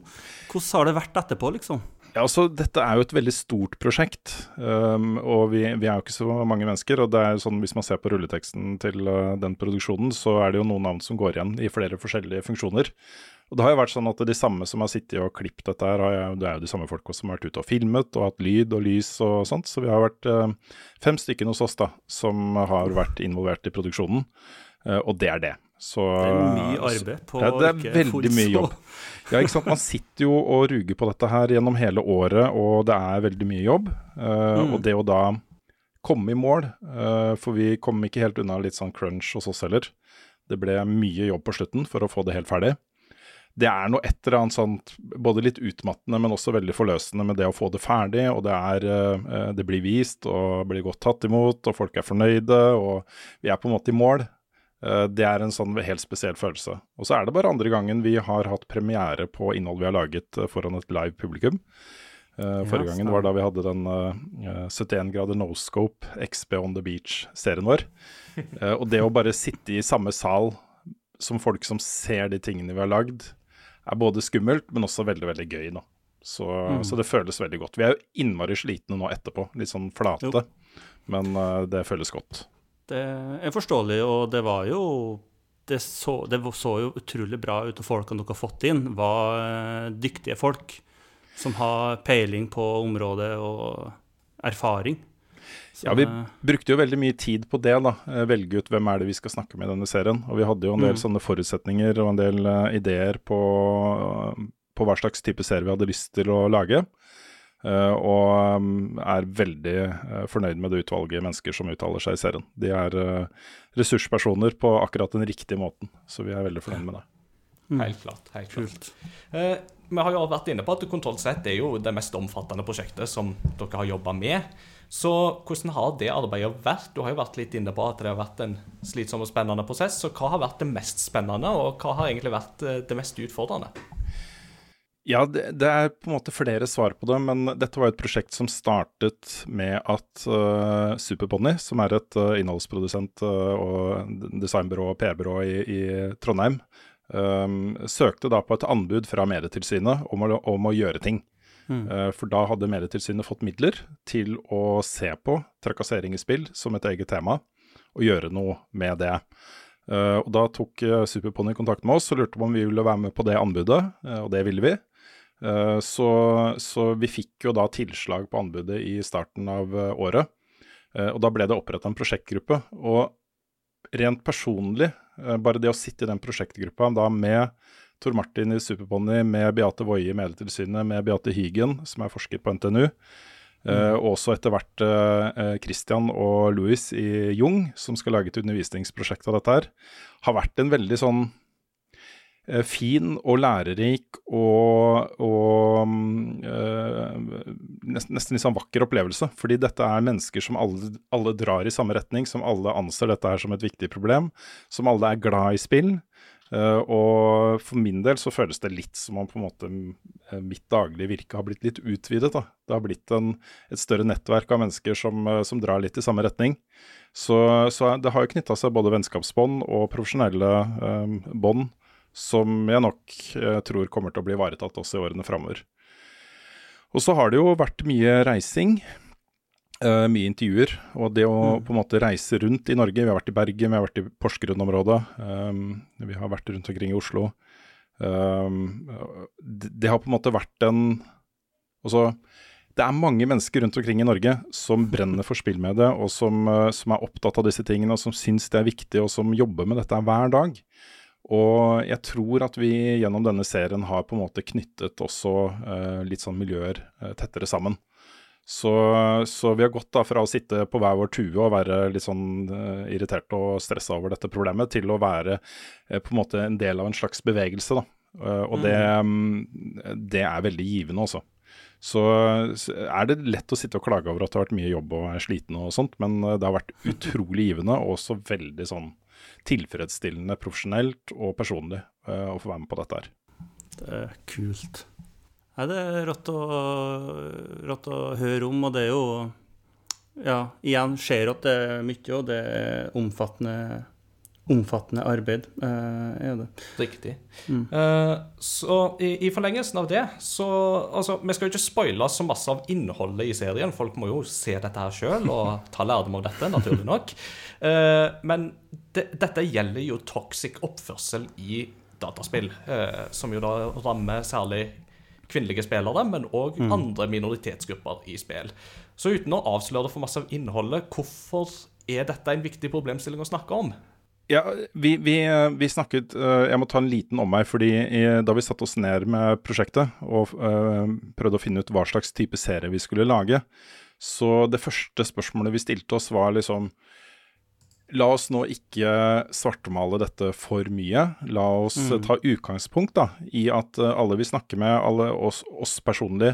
Hvordan har det vært etterpå, liksom? Ja, altså Dette er jo et veldig stort prosjekt, um, og vi, vi, er jo ikke så mange mennesker. og det er jo sånn Hvis man ser på rulleteksten til uh, den produksjonen, så er det jo noen navn som går igjen i flere forskjellige funksjoner. Og Det har jo vært sånn at de samme som har sittet og klippet dette, her, det er jo de samme folka som har vært ute og filmet og hatt lyd og lys og sånt. Så vi har vært uh, fem stykker hos oss da, som har vært involvert i produksjonen, uh, og det er det. Så, det er mye arbeid på ja, det er veldig mye jobb. Ja, ikke sant? Man sitter jo og ruger på dette her gjennom hele året, og det er veldig mye jobb. Uh, mm. Og det å da komme i mål, uh, for vi kom ikke helt unna litt sånn crunch hos oss heller. Det ble mye jobb på slutten for å få det helt ferdig. Det er noe et eller annet sånt både litt utmattende, men også veldig forløsende med det å få det ferdig. Og det, er, uh, det blir vist og blir godt tatt imot, og folk er fornøyde, og vi er på en måte i mål. Eh, det er en sånn helt spesiell følelse. Og så er det bare andre gangen vi har hatt premiere på innhold vi har laget eh, foran et live publikum. Uh, forrige ja, gangen var da vi hadde den uh, 71 grader no scope XB on the beach-serien vår. Uh, og det å bare sitte i samme sal som folk som ser de tingene vi har lagd, er både skummelt, men også veldig, veldig gøy nå. Så, mm. så det føles veldig godt. Vi er jo innmari slitne nå etterpå, litt sånn flate, jo. men det føles godt. Det er forståelig, og det var jo det så, det så, jo utrolig bra ut, og folkene dere har fått inn, var eh, dyktige folk som har peiling på området og erfaring. Så, ja, vi brukte jo veldig mye tid på det, da. Eh, velge ut hvem er det vi skal snakke med i denne serien. Og vi hadde jo en del mm. sånne forutsetninger og en del ideer på, på hva slags type serie vi hadde lyst til å lage. Uh, og um, er veldig uh, fornøyd med det utvalget mennesker som uttaler seg i serien. De er uh, ressurspersoner på akkurat den riktige måten, så vi er veldig fornøyd med det. Mm. Helt klart. helt klart. vi har jo vært inne på at Kontroll Z er jo det mest omfattende prosjektet som dere har jobba med. Så hvordan har det arbeidet vært? Du har jo vært litt inne på at det har vært en slitsom og spennende prosess. Så hva har vært det mest spennende, og hva har egentlig vært eh, det mest utfordrende? Ja, det, det, er på en måte flere svar på det, men dette var et prosjekt som startet med at uh, Superpony, som er et uh, innholdsprodusent uh, og designbyrå og PR-byrå i, i, Trondheim, um, søkte da på et anbud fra Medietilsynet om om å gjøre ting. Mm. For da hadde Medietilsynet fått midler til å se på trakassering i spill som et eget tema, og gjøre noe med det. og Da tok Superpony kontakt med oss og lurte på om vi ville være med på det anbudet, og det ville vi. Eh, så, så, vi fikk jo da tilslag på anbudet i starten av eh, året. Eh, og da ble det oppretta en prosjektgruppe. Og rent personlig, bare det å sitte i den prosjektgruppa da med Tor Martin i Superponni, med Beate Woie i Medietilsynet, med Beate Hygen, som er forsker på NTNU, mm. og også etter hvert Christian og Louis i Jung, som skal lage et undervisningsprosjekt av dette her, har vært en veldig sånn fin og lærerik og, og øh, nesten, nesten litt sånn vakker opplevelse. Fordi dette er mennesker som alle, alle, drar i samme retning, som alle anser dette her som et viktig problem. Som alle er glad i spill. Uh, og for min del så føles det litt som om på en måte mitt daglige virke har blitt litt utvidet. da. Det har blitt en, et større nettverk av mennesker som, som, drar litt i samme retning. Så, så det har jo knytta seg både vennskapsbånd og profesjonelle um, bånd som jeg nok eh, tror kommer til å bli ivaretatt også i årene framover. Og så har det jo vært mye reising. Uh, mye intervjuer. Og det å mm. på en måte reise rundt i Norge Vi har vært i Bergen, vi har vært i Porsgrunn-området. Um, vi har vært rundt omkring i Oslo. Det, det, har på en måte vært en Altså, det er mange mennesker rundt omkring i Norge som brenner for spillmedie, og som, som er opptatt av disse tingene, og som syns det er viktig, og som jobber med dette hver dag. Og jeg tror at vi gjennom denne serien har på en måte knyttet også eh, litt sånn miljøer eh, tettere sammen. Så, så, vi har gått da fra å sitte på hver vår tue og være litt sånn eh, irritert og stressa over dette problemet, til å være eh, på en måte en del av en slags bevegelse. da. Eh, og det, mm, det, er veldig givende, også. Så, så er det lett å sitte og klage over at det har vært mye jobb og er sliten og sånt, men eh, det har vært utrolig givende og også veldig sånn tilfredsstillende profesjonelt og personlig uh, å få være med på dette her. Det er kult. Nei, det er rått å, rått å høre om, og det er jo Ja, igjen ser at det er mye, og det er omfattende omfattende arbeid. Uh, er det. Riktig. Mm. Uh, så i, i, forlengelsen av det så Altså, vi skal jo ikke spoile så masse av innholdet i serien. Folk må jo se dette her sjøl og ta lærdom av dette, naturlig nok. Uh, men det, dette gjelder jo toxic oppførsel i dataspill, som jo da rammer særlig kvinnelige spillere, men òg mm. andre minoritetsgrupper i spill. Så uten å avsløre for masse av innholdet, hvorfor er dette en viktig problemstilling å snakke om? Ja, vi, vi, vi, snakket eh, Jeg må ta en liten omvei. fordi Da vi satte oss ned med prosjektet og uh, prøvde å finne ut hva slags type serie vi skulle lage, så det første spørsmålet vi stilte oss, var liksom La oss nå ikke svartmale dette for mye. La oss mm. ta utgangspunkt da, i at alle vi snakker med, alle oss, oss personlig,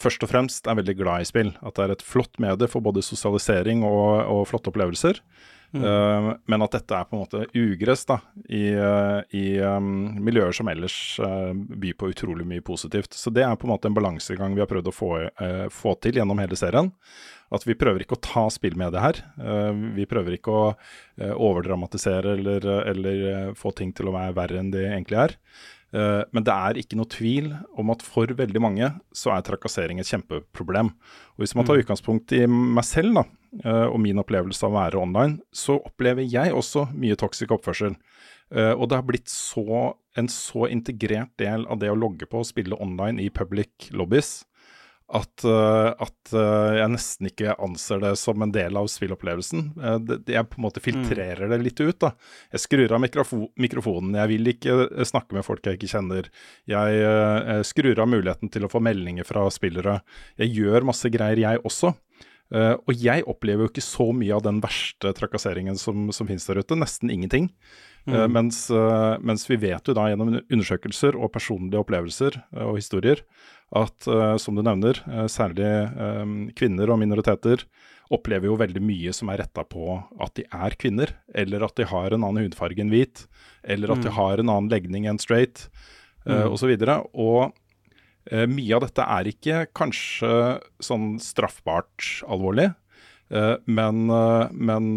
først og fremst er veldig glad i spill. At det er et flott medie for både sosialisering og, og flotte opplevelser. Mm. Uh, men at dette er på en måte ugress da, i, uh, i um, miljøer som ellers uh, byr på utrolig mye positivt. Så det er på en måte en balansegang vi har prøvd å få, få til gjennom hele serien. At vi prøver ikke å ta spill med det her. vi prøver ikke å overdramatisere eller, eller få ting til å være verre enn det egentlig er. Uh, men det er ikke noe tvil om at for veldig mange så er trakassering et kjempeproblem. Og Hvis man tar mm. utgangspunkt i meg selv da, uh, og min opplevelse av å være online, så opplever jeg også mye toxic oppførsel. Uh, og det har blitt så, en så integrert del av det å logge på og spille online i public lobbies at, uh, at uh, jeg nesten ikke anser det som en del av spillopplevelsen. Uh, jeg på en måte filtrerer mm. det litt ut. da. Jeg skrur av mikrofo mikrofonen. Jeg vil ikke snakke med folk jeg ikke kjenner. Jeg skrur av muligheten til å få meldinger fra spillere. Jeg gjør masse greier, jeg også. og jeg opplever jo ikke så mye av den verste trakasseringen som, som finnes der ute. Nesten ingenting. Eh, mens, eh, mens vi vet jo da gjennom undersøkelser og personlige opplevelser eh, og historier at eh, som du nevner, eh, særlig eh, kvinner og minoriteter opplever jo veldig mye som er retta på at de er kvinner, eller at de har en annen hudfarge enn hvit, eller at de har en annen legning enn straight, Mm. osv. Og, så og mye av dette er ikke kanskje sånn straffbart alvorlig, men, men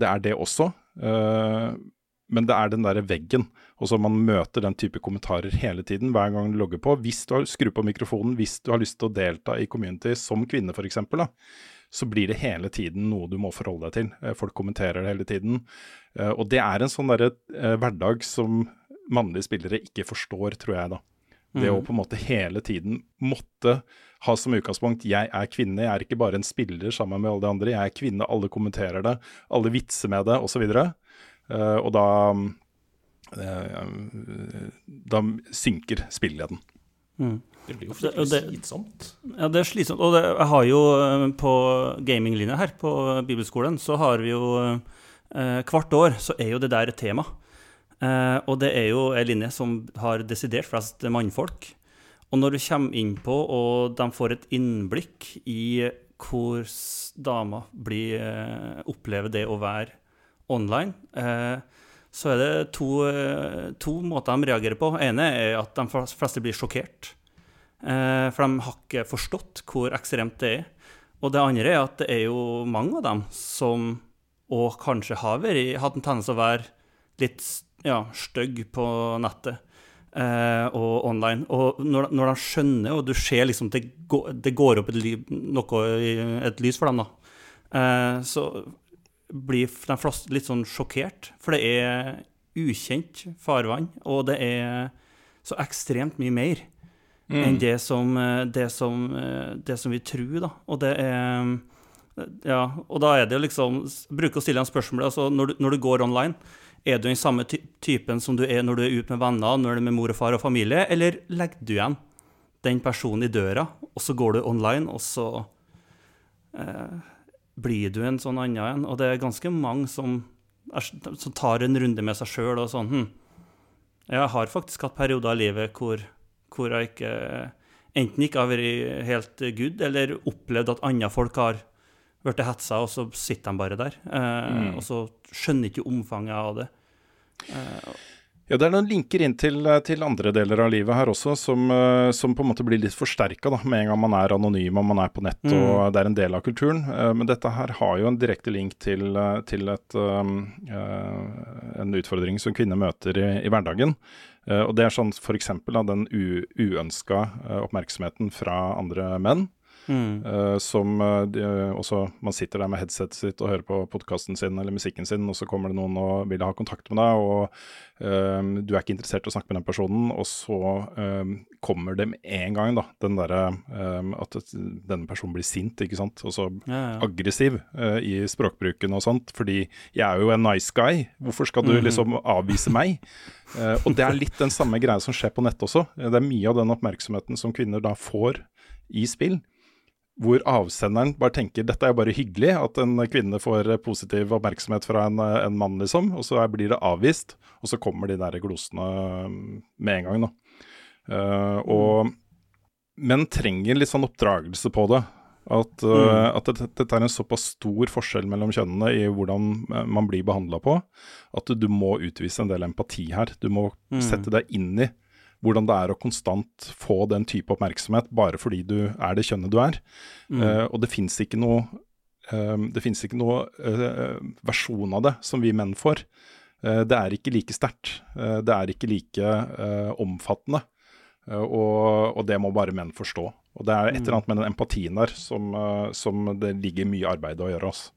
det er det også. Men det er den derre veggen. Og så man møter den type kommentarer hele tiden hver gang du logger på. Hvis du har skru på mikrofonen, hvis du har lyst til å delta i community som kvinne f.eks., så blir det hele tiden noe du må forholde deg til. Eh, Folk kommenterer det hele tiden. Eh, Og det er en sånn derre eh, hverdag som mannlige spillere ikke forstår, tror jeg, da. Det å på en måte hele tiden måtte ha som utgangspunkt jeg er kvinne, jeg er ikke bare en spiller sammen med alle de andre, jeg er kvinne, alle kommenterer det, alle vitser med det, osv. Uh, og da eh, Da synker spillgleden. Det blir jo Det- det- fryktelig slitsomt. Ja, det er slitsomt. Og det, jeg har jo eh, på gaminglinja her på bibelskolen, så har vi jo eh, Hvert år så er jo det der et tema. Eh, og det er jo en linje som har desidert flest mannfolk. Og når du kommer inn på, og de får et innblikk i hvor s- damer blir, eh, opplever det å være online, eh, så er det to, eh, to måter de reagerer på. Den ene er at de fleste blir sjokkert. Eh, for de har ikke forstått hvor ekstremt det er. Og det andre er at det er jo mange av dem som og kanskje har vært, hatt en tendens til å være litt ja, stygg på nettet eh, og online. Og når, når de skjønner, og du ser liksom det går, det går opp et, ly, noe, et lys for dem, da, eh, så blir de fleste litt sånn sjokkert. For det er ukjent farvann, og det er så ekstremt mye mer enn det som, eh, det, som, eh, det som vi tror, da. Og det er Ja, og da er det liksom Bruke å stille dem spørsmål. Altså, når du, når du går online, er du den samme ty typen som du er når du er ute med venner, når du er med mor og far og familie, eller legger du igjen den personen i døra, og så går du online, og så eh, blir du en sånn annen en? Og det er ganske mange som, er, som tar en runde med seg sjøl og sånn hm, Jeg har faktisk hatt perioder i livet hvor, hvor jeg ikke enten ikke har vært helt good, eller opplevd at andre folk har blitt hetsa, og så sitter de bare der. Eh, Og så skjønner ikke omfanget av det. Ja, det er noen linker inn til, til andre deler av livet her også, som, eh, som på en måte blir litt forsterka med en gang man er anonym og man er på nett og det er en del av kulturen. Eh, Men dette her har jo en direkte link til, eh, til et, um, eh, en utfordring som kvinner møter i, i hverdagen. Eh, Og det er sånn f.eks. den uønska eh, oppmerksomheten fra andre menn. Mm. Eh, som eh, de, også Man sitter der med headsetet sitt og hører på podkasten sin eller musikken sin, og så kommer det noen og vil ha kontakt med deg, og uh, du er ikke interessert i å snakke med den personen, og så uh, kommer det med en gang, da, den der, eh, at denne personen blir sint, ikke sant, og så Ja, ja. aggressiv eh, i språkbruken og sånt, fordi jeg er jo en nice guy, hvorfor skal du liksom avvise meg? Uh, og det er litt den samme greia som skjer på nett også. Eh, Det er mye av den oppmerksomheten som kvinner da får i spill, hvor avsenderen bare tenker dette er bare hyggelig, at en kvinne får eh, positiv oppmerksomhet fra en, eh, en mann, liksom, og så blir det avvist, og så kommer de der glosene mm, med en gang, da. Uh, og menn trenger litt sånn oppdragelse på det. At, uh, at det, dette er en såpass stor forskjell mellom kjønnene i hvordan man blir behandla på, at du, du må utvise en del empati her. Du må sette deg inn i hvordan det er å konstant få den type oppmerksomhet bare fordi du er det kjønnet du er. Uh, og det fins ikke noe um, det finnes ikke noe uh, versjon av det som vi menn får. Uh, det er ikke like sterkt. Det er ikke like omfattende. Og, og det må bare menn forstå. Og det er et eller annet med den empatien der som, som det ligger mye arbeid å gjøre. Altså.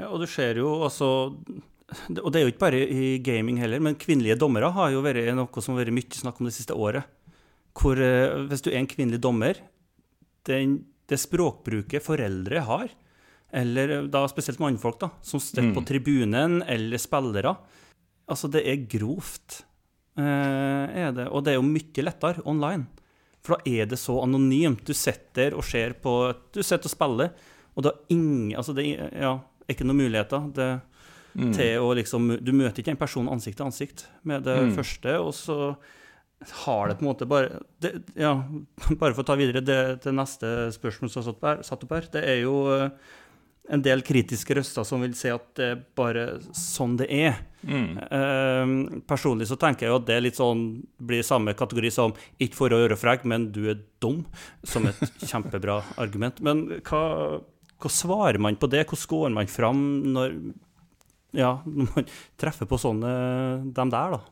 Ja, og du ser jo altså Og det er jo ikke bare i gaming heller, men kvinnelige dommere har jo vært noe som har vært mye snakk om det siste året. Hvor eh, hvis du er en kvinnelig dommer, den, det språkbruket foreldre har, eller eh, da spesielt mannfolk, da, som står på tribunen, eller spillere Altså, det er grovt, eh, er det. Og det er jo mye lettere online. For da er det så anonymt. Du sitter og ser på Du sitter og spiller, og er ingen Altså, det er ja, ikke noen muligheter. Det, mm. til å liksom Du møter ikke en person ansikt til ansikt med det mm. første, og så har det på en måte bare det, Ja, bare for å ta videre det, det neste spørsmålet som er satt opp her, det er jo eh, en del kritiske røster som vil si at det er bare sånn det er. Mm. Uh, personlig så tenker jeg jo at det er litt sånn, blir samme kategori som 'ikke for å gjøre frekk, men du er dum', som et kjempebra argument. Men hva, hva, svarer man på det? Hvordan går man fram når, ja, når man treffer på sånne dem der, da?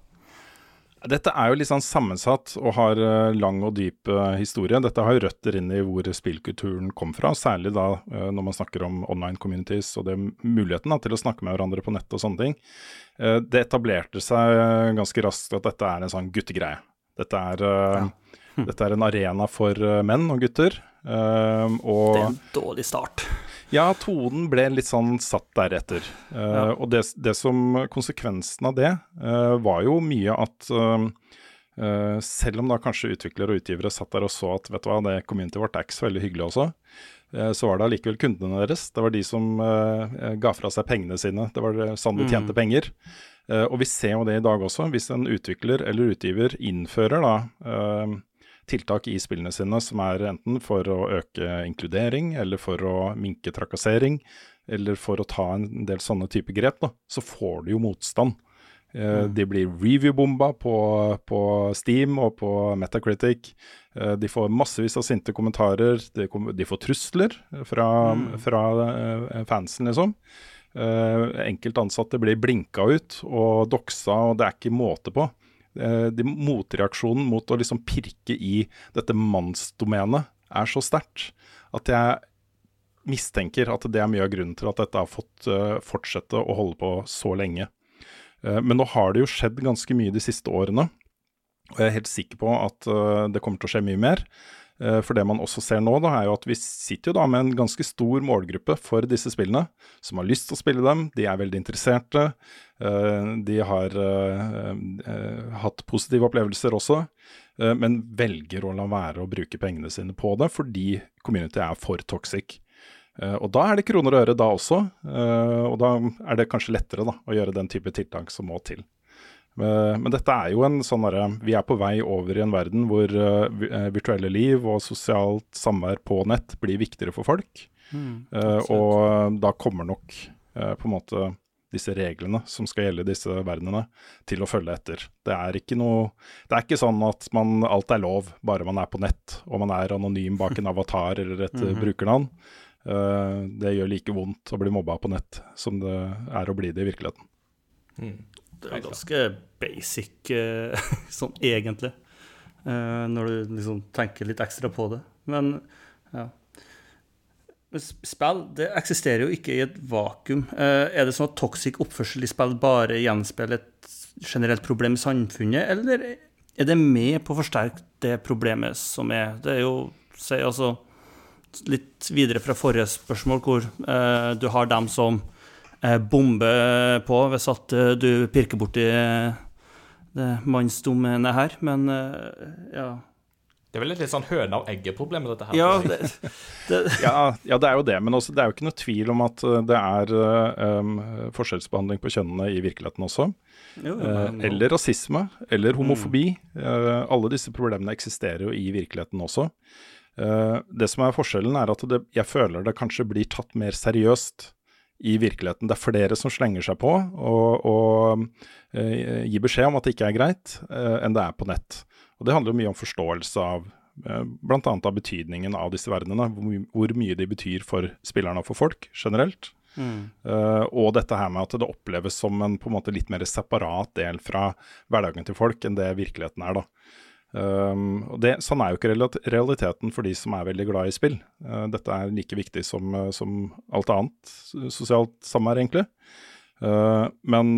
Dette er jo litt sånn sammensatt og har uh, lang og dyp uh, historie. Dette har jo røtter inn i hvor spillkulturen kom fra, særlig da uh, når man snakker om online communities og det muligheten da, til å snakke med hverandre på nett og sånne ting. det etablerte seg ganske raskt at dette er en sånn guttegreie. Dette er, ja. dette er en arena for menn og gutter. og det er en dårlig start. Ja, tonen ble litt sånn satt deretter. Uh, ja. Og det, det, som konsekvensen av det uh, var jo mye at uh, selv om da kanskje utviklere og utgivere satt der og så at vet du hva, det communityet vårt er ikke så veldig hyggelig også, så var det allikevel kundene deres. Det var de som ga fra seg pengene sine. Det var sånn de tjente mm. penger. og vi ser jo det i dag også. Hvis en utvikler eller utgiver innfører da tiltak i spillene sine som er enten for å øke inkludering, eller for å minke trakassering, eller for å ta en del sånne type grep, da, så får du jo motstand. Eh, mm. De blir review-bomba på, på, Steam og på Metacritic. Eh, de får massevis av sinte kommentarer. De, de får trusler fra, mm. fra eh, fansen, liksom. Enkelte ansatte blir blinka ut og doksa, og det er ikke måte på. Eh, de, motreaksjonen mot å liksom pirke i dette mannsdomenet er så sterkt at jeg mistenker at det er mye av grunnen til at dette har fått uh, fortsette å holde på så lenge. Uh, men nå har det jo skjedd ganske mye de siste årene, og jeg er helt sikker på at det kommer til å skje mye mer. Eh, for det man også ser nå, da, er jo at vi sitter jo da med en ganske stor målgruppe for disse spillene, som har lyst til å spille dem. De er veldig interesserte. Eh, de har eh, hatt positive opplevelser også, men velger å la være å bruke pengene sine på det fordi community er for toxic. Og da er det kroner og øre da også, og da er det kanskje lettere da, å gjøre den type tiltak som må til. Eh, men dette er jo en sånn derre Vi er på vei over i en verden hvor uh, virtuelle liv og sosialt samvær på nett blir viktigere for folk. Mm, uh, og da kommer nok uh, på en måte disse reglene som skal gjelde i disse verdenene, til å følge etter. Det er ikke noe Det er ikke sånn at man, alt er lov bare man er på nett og man er anonym bak en avatar eller et mm -hmm. brukernavn. det gjør like vondt å bli mobba på nett som det er å bli det i virkeligheten. Mm. Det er ganske basic uh, sånn egentlig, uh, når du liksom tenker litt ekstra på det. Men ja. Spill det eksisterer jo ikke i et vakuum. Uh, er det sånn at toxic oppførsel i spill bare gjenspeiler et generelt problem i samfunnet, eller er det med på å forsterke det problemet som er? Det er jo si, altså, litt videre fra forrige spørsmål, hvor du har dem som Eh, bombe på hvis at eh, du pirker borti eh, det mannsdomenet her, men ja. Det er vel et litt sånn høna og egget-problem dette her. Ja det, det. ja, ja, det er jo det. Men også, det er jo ikke noe tvil om at det er um, forskjellsbehandling på kjønnene i virkeligheten også. Jo, uh, eller rasisme, eller homofobi. Mm. Uh, alle disse problemene eksisterer jo i virkeligheten også. Uh, det som er forskjellen, er at det, jeg føler det kanskje blir tatt mer seriøst i virkeligheten. Det er flere som slenger seg på og, og eh, gir beskjed om at det ikke er greit, eh, enn det er på nett. Og Det handler jo mye om forståelse av eh, bl.a. av betydningen av disse verdenene. Hvor, hvor, mye de betyr for spillerne og for folk generelt. Mm. Uh, og dette her med at det oppleves som en på en måte litt mer separat del fra hverdagen til folk enn det virkeligheten er. da. Um, og det, sånn er jo ikke realiteten for de som er veldig glad i spill. Uh, dette er like viktig som, uh, som alt annet sosialt samvær, egentlig. Uh, men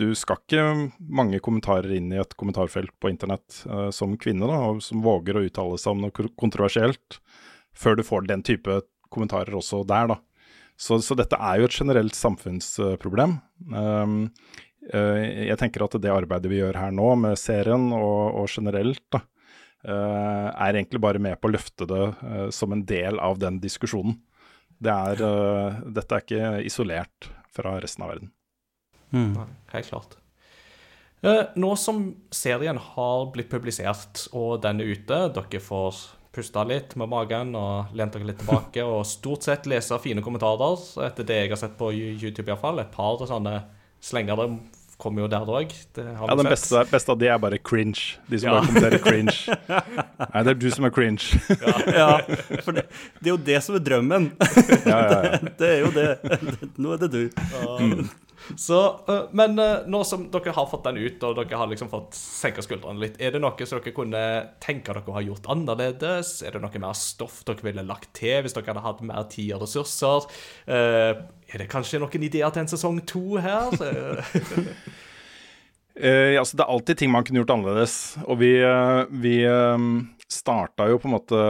du skal ikke mange kommentarer inn i et kommentarfelt på internett som kvinne, da, og som våger å uttale seg om noe kontroversielt, før du får den type kommentarer også der, da. Så, så dette er jo et generelt samfunnsproblem. Um, Eh, jeg tenker at det arbeidet vi gjør her nå, med serien og, og generelt, da, eh, er egentlig bare med på å løfte det eh, som en del av den diskusjonen. Det er, dette er ikke isolert fra resten av verden. Mm. Helt klart. Nå som serien har blitt publisert, og den er ute, dere får puste litt med magen og lent dere litt tilbake og stort sett lese fine kommentarer, etter det jeg har sett på YouTube iallfall. Et par sånne slengere kommer jo der òg. Ja, den beste, beste, av de er bare cringe. De som ja. bare kommenterer cringe. Nei, det er du som er cringe. ja, ja for det, det, er jo det som er drømmen. ja, ja, ja. Det, det, er jo det. Nå er det du. Mm. Så, uh, men uh, nå som dere har fått den ut, og dere har liksom fått senka skuldrene litt, er det noe som dere kunne tenke dere har gjort annerledes? Er det noe mer stoff dere ville lagt til hvis dere hadde hatt mer tid og ressurser? Uh, er det kanskje noen ideer til en sesong to her? Uh, altså det er alltid ting man kunne gjort annerledes. Og vi, uh, vi um, starta jo på en måte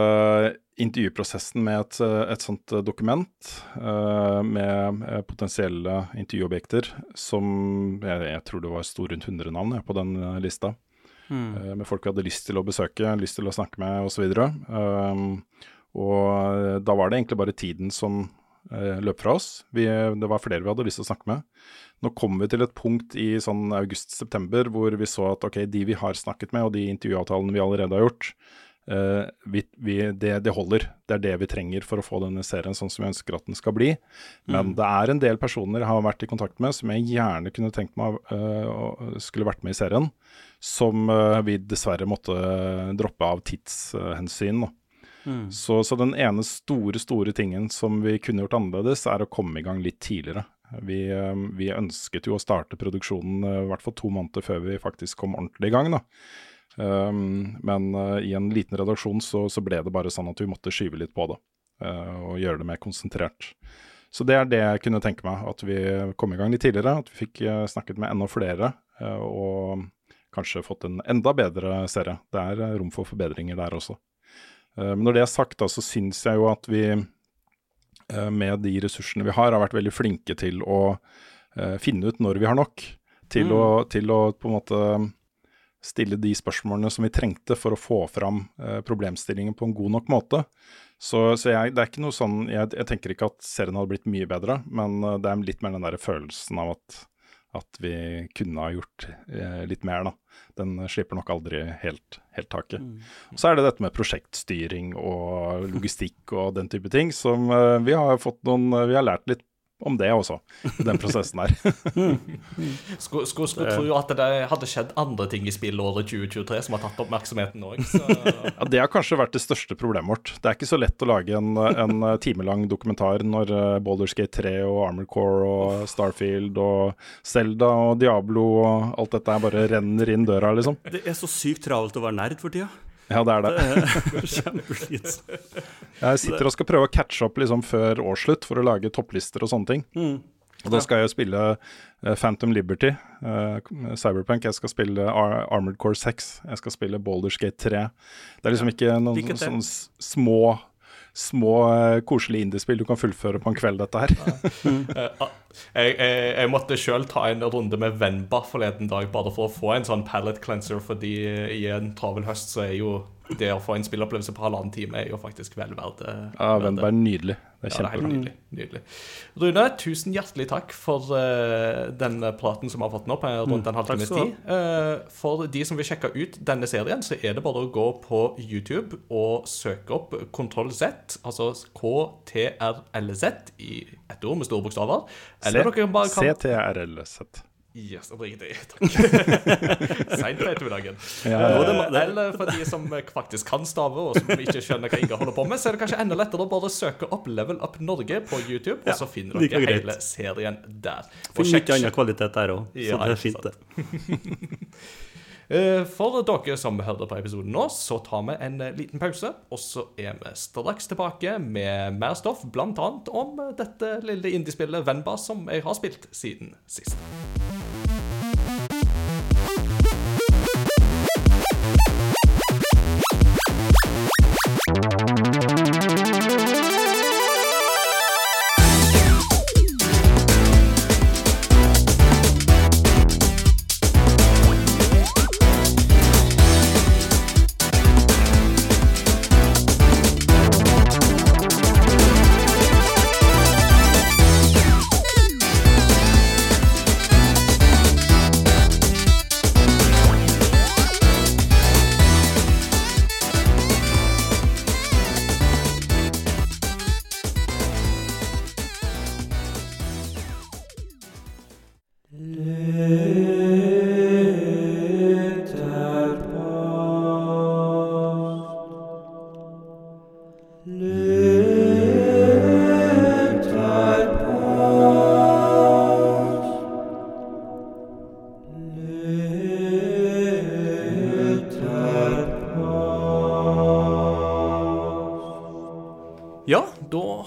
intervjuprosessen med et, et sånt dokument uh, med potensielle intervjuobjekter som jeg, jeg, tror det var stor rundt 100 navn på den lista. Mm. Uh, med folk vi hadde lyst til å besøke, lyst til å snakke med osv. Um, og da var det egentlig bare tiden som uh, løp fra oss. Vi, det var flere vi hadde lyst til å snakke med. Nå kom vi til et punkt i sånn august-september hvor vi så at ok, de vi har snakket med og de intervjuavtalene vi allerede har gjort, Uh, vi, vi, det, det, holder. Det er det vi trenger for å få denne serien sånn som vi ønsker at den skal bli. Men mm. det er en del personer jeg har vært i kontakt med som jeg gjerne kunne tenkt meg uh, skulle vært med i serien, som uh, vi dessverre måtte droppe av tidshensyn. Mm. Så, så, den ene store, store tingen som vi kunne gjort annerledes, er å komme i gang litt tidligere. Vi, vi ønsket jo å starte produksjonen i hvert fall to måneder før vi faktisk kom ordentlig i gang. da. Um, men uh, i en liten redaksjon så, så, ble det bare sånn at vi måtte skyve litt på det. Uh, og gjøre det mer konsentrert. Så det er det jeg kunne tenke meg. At vi kom i gang litt tidligere. At vi fikk uh, snakket med enda flere. og kanskje fått en enda bedre serie. Det er rom for forbedringer der også. men når det er sagt, da, så syns jeg jo at vi med de ressursene vi har, har vært veldig flinke til å finne ut når vi har nok. Til, mm. å, til å på en måte stille de spørsmålene som vi trengte for å få fram eh, problemstillingen på en god nok måte. Så, så jeg, det er ikke noe sånn, jeg, jeg, tenker ikke at serien hadde blitt mye bedre, men uh, det er litt mer den der følelsen av at, at vi kunne ha gjort eh, litt mer. da. Den slipper nok aldri helt, helt taket. Mm. Så er det dette med prosjektstyring og logistikk og den type ting som eh, vi har fått noen, uh, vi har lært litt om det også, i den prosessen der. skulle, skulle, skulle tro at det hadde skjedd andre ting i spillåret 2023 som har tatt oppmerksomheten òg. ja, det har kanskje vært det største problemet vårt. Det er ikke så lett å lage en, en timelang dokumentar når uh, Gate 3 og Armored Core og Starfield og Zelda og Diablo og alt dette bare renner inn døra, liksom. Det er så sykt travelt å være nerd for tida. Ja, det er det. Kjempeslitsomt. Jeg sitter og skal prøve å catche opp liksom før årsslutt for å lage topplister og sånne ting. Mm. Og da skal jeg spille uh, Phantom Liberty, uh, Cyberpunk. Jeg skal spille Ar Armored Core 6. Jeg skal spille Baldur's Gate 3. Det er liksom ikke noen sånne små små, uh, koselige indiespill du kan fullføre på en kveld, dette her. jeg, jeg, jeg, måtte sjøl ta en runde med Venba forleden dag, bare for å få en sånn pallet cleanser, fordi i en travel høst så er jo det å få en spillopplevelse på halvannen time er jo faktisk vel verdt det. Ja, Venba er nydelig. Det er kjempebra. Ja, nydelig. Rune, tusen hjertelig takk for uh, den praten som vi har fått nå på rundt en halvtimes tid. Uh, for de som vil sjekke ut denne serien, så er det bare å gå på YouTube og søke opp Kontroll Z, altså KTRLZ i ett ord med store bokstaver. Eller dere bare kan CTRLZ. Yes, oppriktig. Takk. Seint på ettermiddagen. Ja, ja. Eller for de som faktisk kan stave, og som ikke skjønner hva Inga holder på med, så er det kanskje enda lettere å bare søke opp Level Up Norge på YouTube, og så finner dere hele serien der. Finner mye annen kvalitet der òg, så det er fint, det. Eh, for dere som hører på episoden nå, så tar vi en eh, liten pause. Og så er vi straks tilbake med mer stoff, bl.a. om dette lille indiespillet Venba som jeg har spilt siden sist.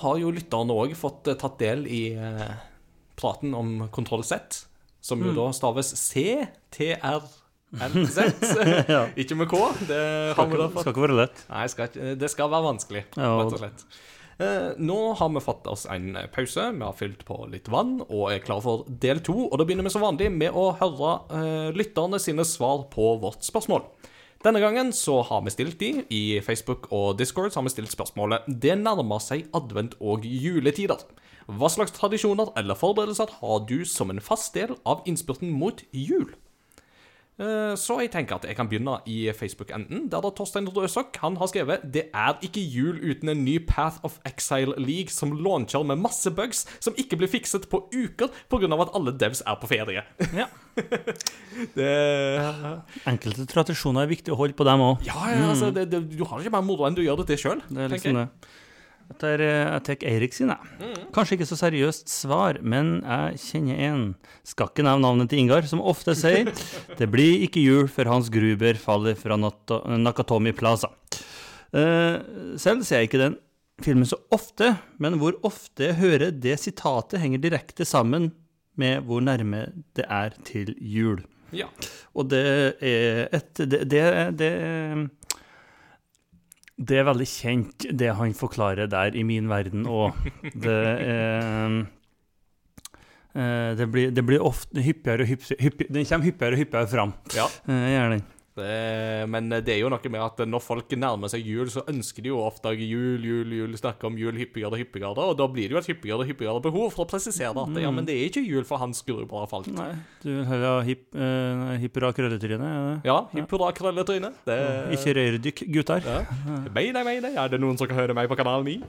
Har jo lytterne òg fått eh, tatt del i eh, praten om kontroll Z, som jo da staves C-T-R-L-Z. Ikke med K. Det da fått. Skal ikke være lett. Nei, skal, ikke- det skal være vanskelig, Ja, rett og slett. Eh, nå har vi fått oss en pause. Vi har fylt på litt vann og er klar for del to. Og da begynner vi som vanlig med å høre lytterne sine svar på vårt spørsmål. Denne gangen så har vi stilt de i Facebook og Discord så har vi stilt spørsmålet Det nærmer seg advent og juletider. Hva slags tradisjoner eller forberedelser har du som en fast del av innspurten mot jul? Eh, Så jeg tenker at jeg kan begynne i Facebook-enden, der da Torstein Røsok han har skrevet Det er ikke jul uten en ny Path of Exile League som launcher med masse bugs som ikke blir fikset på uker pga. at alle devs er på ferie. Ja. Det Enkelte tradisjoner er viktig å holde på dem òg. Ja, ja, altså, det, det, du har ikke mer moro enn du gjør det til sjøl. Det er liksom Dette er, eh, jeg tar Eirik sin, jeg. Kanskje ikke så seriøst svar, men jeg kjenner en. Skal ikke nevne navnet til Ingar, som ofte sier det blir ikke jul før Hans Gruber faller fra Nakatomi Plaza. Eh, selv ser jeg ikke den filmen så ofte, men hvor ofte jeg hører det sitatet henger direkte sammen med hvor nærme det er til jul. Ja. Og det er et Det, det, det, det er veldig kjent, det han forklarer der i min verden òg. Det er eh, det blir, det blir ofte hyppigere og hyppigere, hyppigere Den kommer hyppigere og hyppigere fram. ja. Eh, den. Det, men det er jo noe med at når folk nærmer seg jul, så ønsker de jo ofte jul, jul, jul, snakke om jul hyppigere og hyppigere, og da blir det jo et hyppigere og hyppigere behov for å presisere at ja, men det er ikke jul for hans gruber har falt. Nei, du vil heller ha hipp, uh, hipp hurra krølletryne? Ja, hipp hurra krølletryne. Det Ikke røyrdykk, gutter. ja. Mayday, mayday. Er det noen som kan høre meg på kanal 9?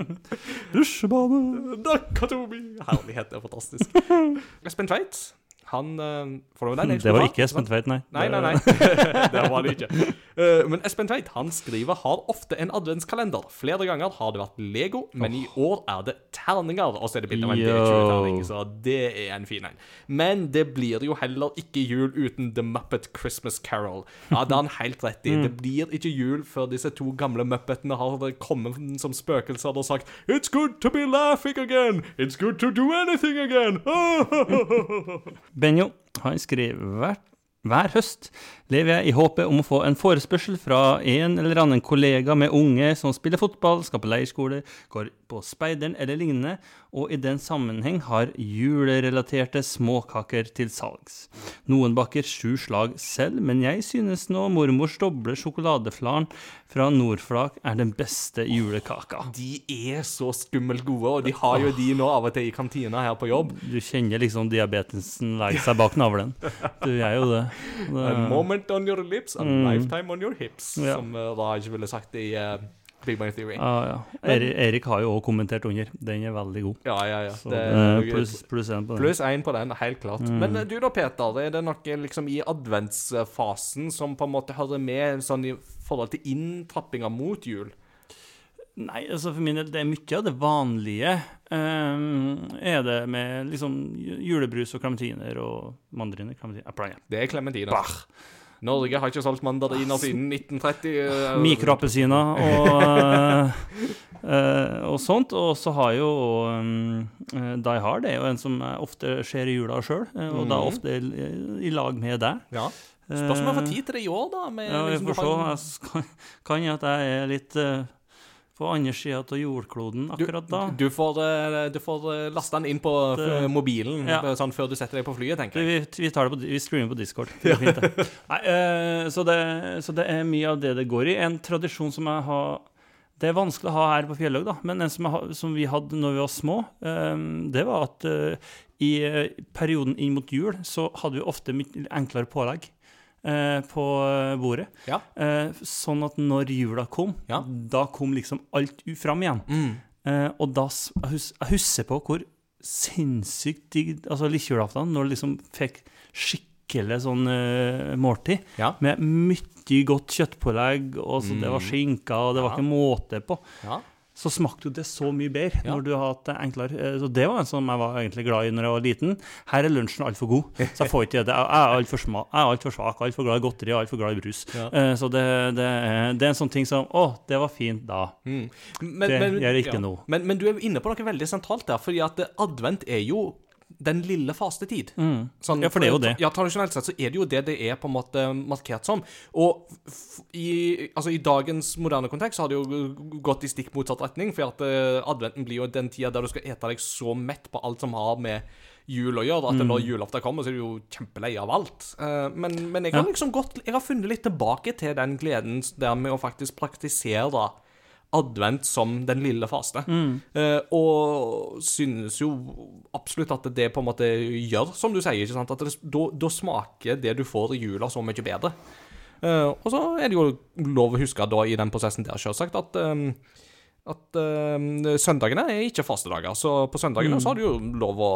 Dusjebane. Nakatomi. Herlighet, det er fantastisk. Espen Tveit, han eh, Det var ikke Espen? Tveit, nei. Nei, nei, nei. det var det ikke. Eh, men Espen Tveit han skriver har ofte en adventskalender. Flere ganger har det vært Lego, men i år er det terninger. Og så er det bilde av en D20-terning, så det er en fin en. Men det blir jo heller ikke jul uten The Muppet Christmas Carol. Ja, det har han helt rett i. Det blir ikke jul før disse to gamle muppetene har kommet som spøkelser og sagt It's good to be laughing again! It's good to do anything again! Benjo, han skriver hvert hver høst lever jeg i håpet om å få en forespørsel fra en eller annen kollega med unge som spiller fotball, skal på leirskole, går på speideren eller lignende, og i den sammenheng har julerelaterte småkaker til salgs. Noen baker sju slag selv, men jeg synes nå mormors doble sjokoladeflaren fra Nordflak er den beste julekaka. De er så skummelt gode, og de har jo de nå av og til i kantina her på jobb. Du kjenner liksom diabetesen legge seg bak navlen. Du gjør jo det. det A moment on your lips, a lifetime on your hips, Ja. som uh, Raj ville sagt i uh, Big Bang Theory. Ja, ja. Erik, Erik har jo også kommentert under. Den er veldig god. Ja, ja, ja. Det, det, pluss pluss én på den. Pluss én på den, helt klart. Men uh, du da, Peter. Er det noe liksom i adventsfasen som på en måte hører med sånn i forhold til inntrappinga mot jul? Nei, altså for min del, det er mye av det vanlige. Um, er det med liksom julebrus og klementiner og mandariner? Klementiner. Det er klementiner. Norge har ikke solgt mandariner siden 1930. uh, Mikroappelsiner og, eh, eh, og sånt. Og så har jo um, eh, Die Hard er jo en som ofte skjer i jula sjøl, og da Mhm. ofte i, lag med deg. Ja. Spørs om jeg får tid til det i år, da. Med, Ja, jeg liksom, får se. Kan jo at jeg er litt eh, på andre sida av jordkloden akkurat da. Du, du får, uh, du får uh, laste den inn på Det- uh, mobilen Ja. uh, sånn før du setter deg på flyet, tenker jeg. vi, vi, tar det på, vi streamer på Discord. Det fint, det. Nei, eh, så, det, så det er mye av det det går i. En tradisjon som jeg har Det er vanskelig å ha her på Fjellhaug, da, men en som, jeg, som vi hadde når vi var små, eh, det var at eh, i eh, perioden inn mot jul så hadde vi ofte mye enklere pålegg. Eh, på bordet. Ja. Eh, sånn at når jula kom, Ja. da kom liksom alt fram igjen. Mm. Eh, og da jeg, husker på hvor sinnssykt digg Altså lille julaften, når du liksom fikk skikkelig sånn uh, måltid. Ja. Med mye godt kjøttpålegg, og så det var skinka, og det var ikke måte på. Ja. Så smakte jo det så mye bedre Ja. når du har hatt det enklere. Eh, Så det var en som jeg var egentlig glad i når jeg var liten. Her er lunsjen altfor god, så jeg får ikke det. Jeg er altfor alt jeg svak, altfor glad i godteri altfor glad i brus. Ja. Eh, Så det, det, det er en sånn ting som Å, det var fint da. Mm. Men, Det gjør ikke nå. Men, men du er inne på noe veldig sentralt der, fordi at advent er jo den lille fastetid. Sånn, Ja, for det er jo det. Ja, Tradisjonelt sett så er det jo det det er på en måte markert som. Og i, altså, i dagens moderne kontekst så har det jo gått i stikk motsatt retning, for at uh, adventen blir jo den tida der du skal ete deg så mett på alt som har med jul å gjøre, at Mm. når julaften kommer, så er du jo kjempelei av alt. Eh, men, men jeg har Ja. liksom gått Jeg har funnet litt tilbake til den gleden der med å faktisk praktisere advent som den lille faste. Eh, og synes jo absolutt at det på en måte gjør, som du sier, ikke sant? at da smaker det du får i jula, så mye bedre. Eh, og så er det jo lov å huske da i den prosessen der, selvsagt, at eh, at uh, søndagene er ikke fastedager, så på søndagene så har du jo lov å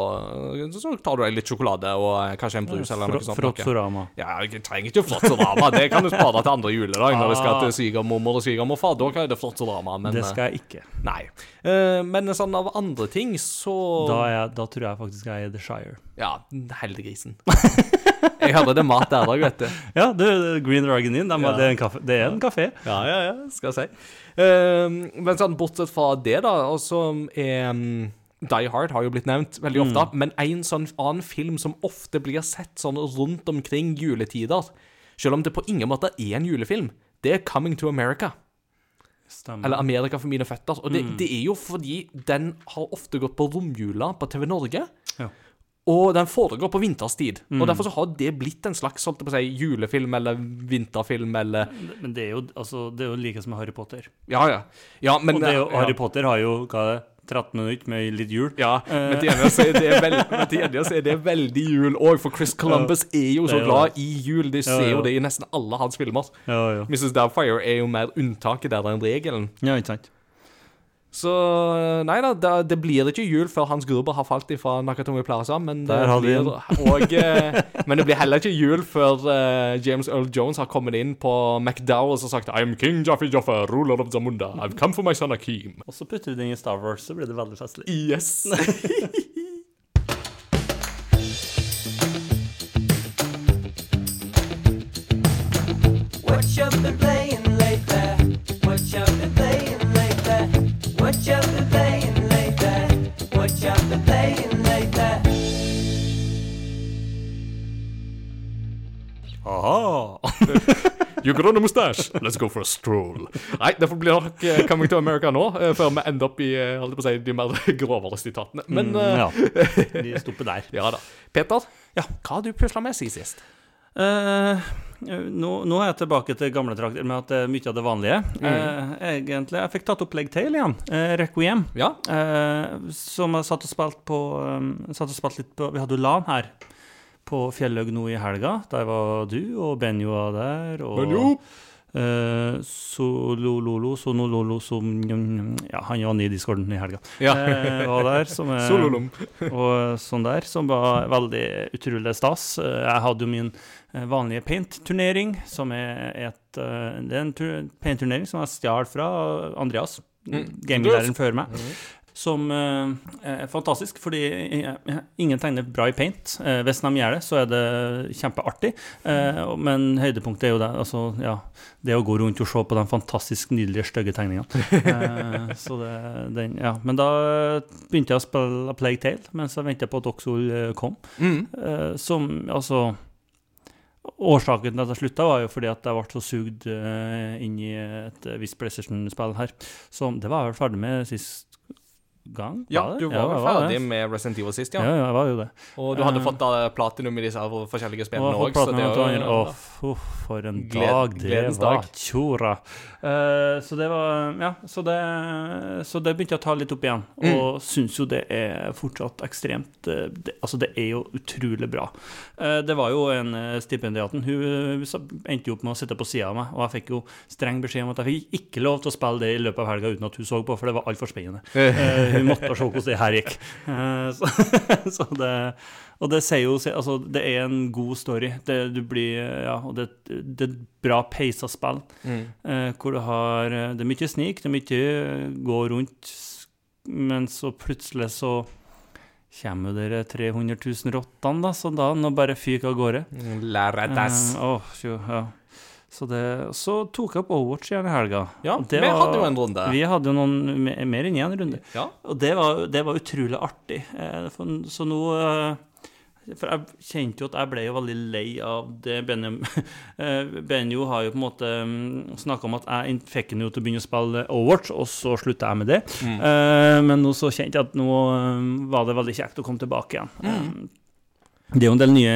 Så tar du deg litt sjokolade og eh, kanskje en brus eller noe sånt. Frotsorama. Ja, jeg trenger ikke flotsorama. Det kan du spare til andre juledag når du skal Ah. til svigermormor og svigermorfar. Da er det flotsorama, men Det skal jeg ikke. eh, Nei. Uh, men sånn av andre ting, så Da, jeg, da tror jeg faktisk jeg er The Shire. Ja, heldiggrisen. jeg hadde det mat der òg, vet du. Ja, du, Green Dragon Inn, de, Ja. det, er en kaffe, det er en kafé. Ja, ja, ja, skal jeg si. Eh, men sånn, bortsett fra det, da, og som er um, Die Hard har jo blitt nevnt veldig ofte, men en sånn annen film som ofte blir sett sånn rundt omkring juletider, selv om det på ingen måte er en julefilm, det er Coming to America. Stemmer. Eller Amerika for mine føtter. Og det, det er jo fordi den har ofte gått på romjula på TV Norge. Ja. Og den foregår på vinterstid. Og derfor så har det blitt en slags holdt på å si, julefilm eller vinterfilm eller Men det er jo, altså, det er jo like som Harry Potter. Ja, ja. ja men, Og det, er jo- ja. Harry Potter har jo hva er det, 13 minutter med litt jul. Ja, men til gjengjeld så er det, veld, men til gjengjeld så er det veldig jul òg, for Chris Columbus er jo så er glad i jul. De ser ja. jo det i nesten alle hans filmer. Ja, ja. Mrs. Doubtfire er jo mer unntaket der enn regelen. ja ikke sant. Så nei da, det, det blir ikke jul før Hans Gruber har falt ifra Nakatomi Plaza, men det, blir, og, eh, men det blir heller ikke jul før uh, James Earl Jones har kommet inn på McDowells og sagt I'm King Jaffi Jaffa, ruler of Zamunda. I've come for my son Akeem. Og så putter du det inn i Star Wars, så blir det veldig festlig. Yes. What you been playing Aha. You got a mustache. Let's go for a stroll. Nei, derfor blir nok eh, Coming to America nå, eh, før vi ender opp i eh, holdt på å si, de mer grovere sitatene. Men Mm, ja. De stopper der. ja da. Peter, ja, hva har du pusla med siden sist? Uh, nå, nå er jeg tilbake til gamle trakter med at det er mye av det vanlige. Eh, egentlig, Jeg fikk tatt opp Leg Tail igjen. Uh, Requiem. Ja. Eh, som jeg satt og spilte på um, satt og spilt litt på Vi hadde jo LAN her på Fjellhaug nå i helga. Der var du, og Benjo var der. Og, Benjo! Uh, Solololo, Sonololo som Ja, han var ny i discorden i helga. Ja. uh, var der, som Sololom. og sånn der, som var veldig utrolig stas. Uh, Jeg hadde jo min eh, vanlige paint-turnering, som er et eh, Det er en tur- paint-turnering som jeg stjal fra Andreas, Mm. gaminglæreren før meg. Som eh, er fantastisk, fordi ingen tegner bra i paint. Eh, hvis de gjør det, så er det kjempeartig. Eh, men høydepunktet er jo det, altså, ja, det å gå rundt og se på de fantastisk nydelige, stygge tegningene. Så det, den, ja. Men da begynte jeg å spille Plague Tale mens jeg venta på at Oxol kom. Mm. Som altså Årsaken til at jeg slutta, var jo fordi at jeg ble så sugd inn i et visst PlayStation-spill her. Som det var jeg vel ferdig med sist gang? Ja, det? du var ja, var ferdig det. med Resident Evil sist, Ja, ja. ja, jeg var jo det. Og du hadde Eh, fått da platinum i disse forskjellige Og spillene òg, jo Åh, for en Gled- dag det var. dag. Tjora. Uh, så det var Ja, så det, så det begynte jeg å ta litt opp igjen. Mm. Og syns jo det er fortsatt ekstremt eh, det, Altså, det er jo utrolig bra. Uh, det var jo en stipendiaten. Hun endte jo opp med å sitte på sida av meg, og jeg fikk jo streng beskjed om at jeg fikk ikke lov til å spille det i løpet av helga uten at hun så på, for det var altfor spennende. Eh, vi måtte se hvordan det her gikk. Eh, så, så det, og det sier jo Altså, det er en god story. Det, du blir, ja, og det, det er bra peisa spill. Mm. hvor du har eh, Det er mye snik, det er mye eh, gå rundt, men så plutselig så kommer dere 300 000 rottene, da, så da nå bare fyker av gårde. Læredass. Uh, jo, ja. Så, det, så tok jeg opp Overwatch igjen i helga. Ja, vi var- hadde jo en runde. Vi hadde jo noen mer enn én runde. Ja. Og det var, det var utrolig artig. Eh, for, så nå eh, For jeg kjente jo at jeg ble jo veldig lei av det Benjo eh, Benjo har jo på en måte snakka om at jeg fikk ham jo til å begynne å spille Overwatch, og så slutta jeg med det. Mm. men nå så kjente jeg at nå var det veldig kjekt å komme tilbake igjen. Eh, det er jo en del nye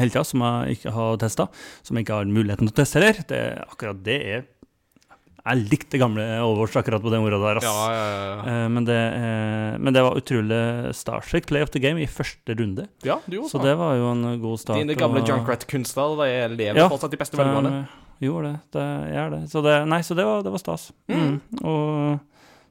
helter som jeg ikke har testa, som jeg ikke har muligheten til å teste heller. Det, akkurat det er Jeg likte det gamle Overwatch akkurat på det ordet der. ass. Ja, ja, ja. Eh, men, det, eh, men det var utrolig Starshake play of the game i første runde. ja du gjorde Så det var jo en god start. Dine gamle og- Junkrat-kunstnere de lever Ja, fortsatt i beste velgående. Jo, gjorde det. Det gjør det. Så det, nei, så det var, det var stas. Mm. Mm. Og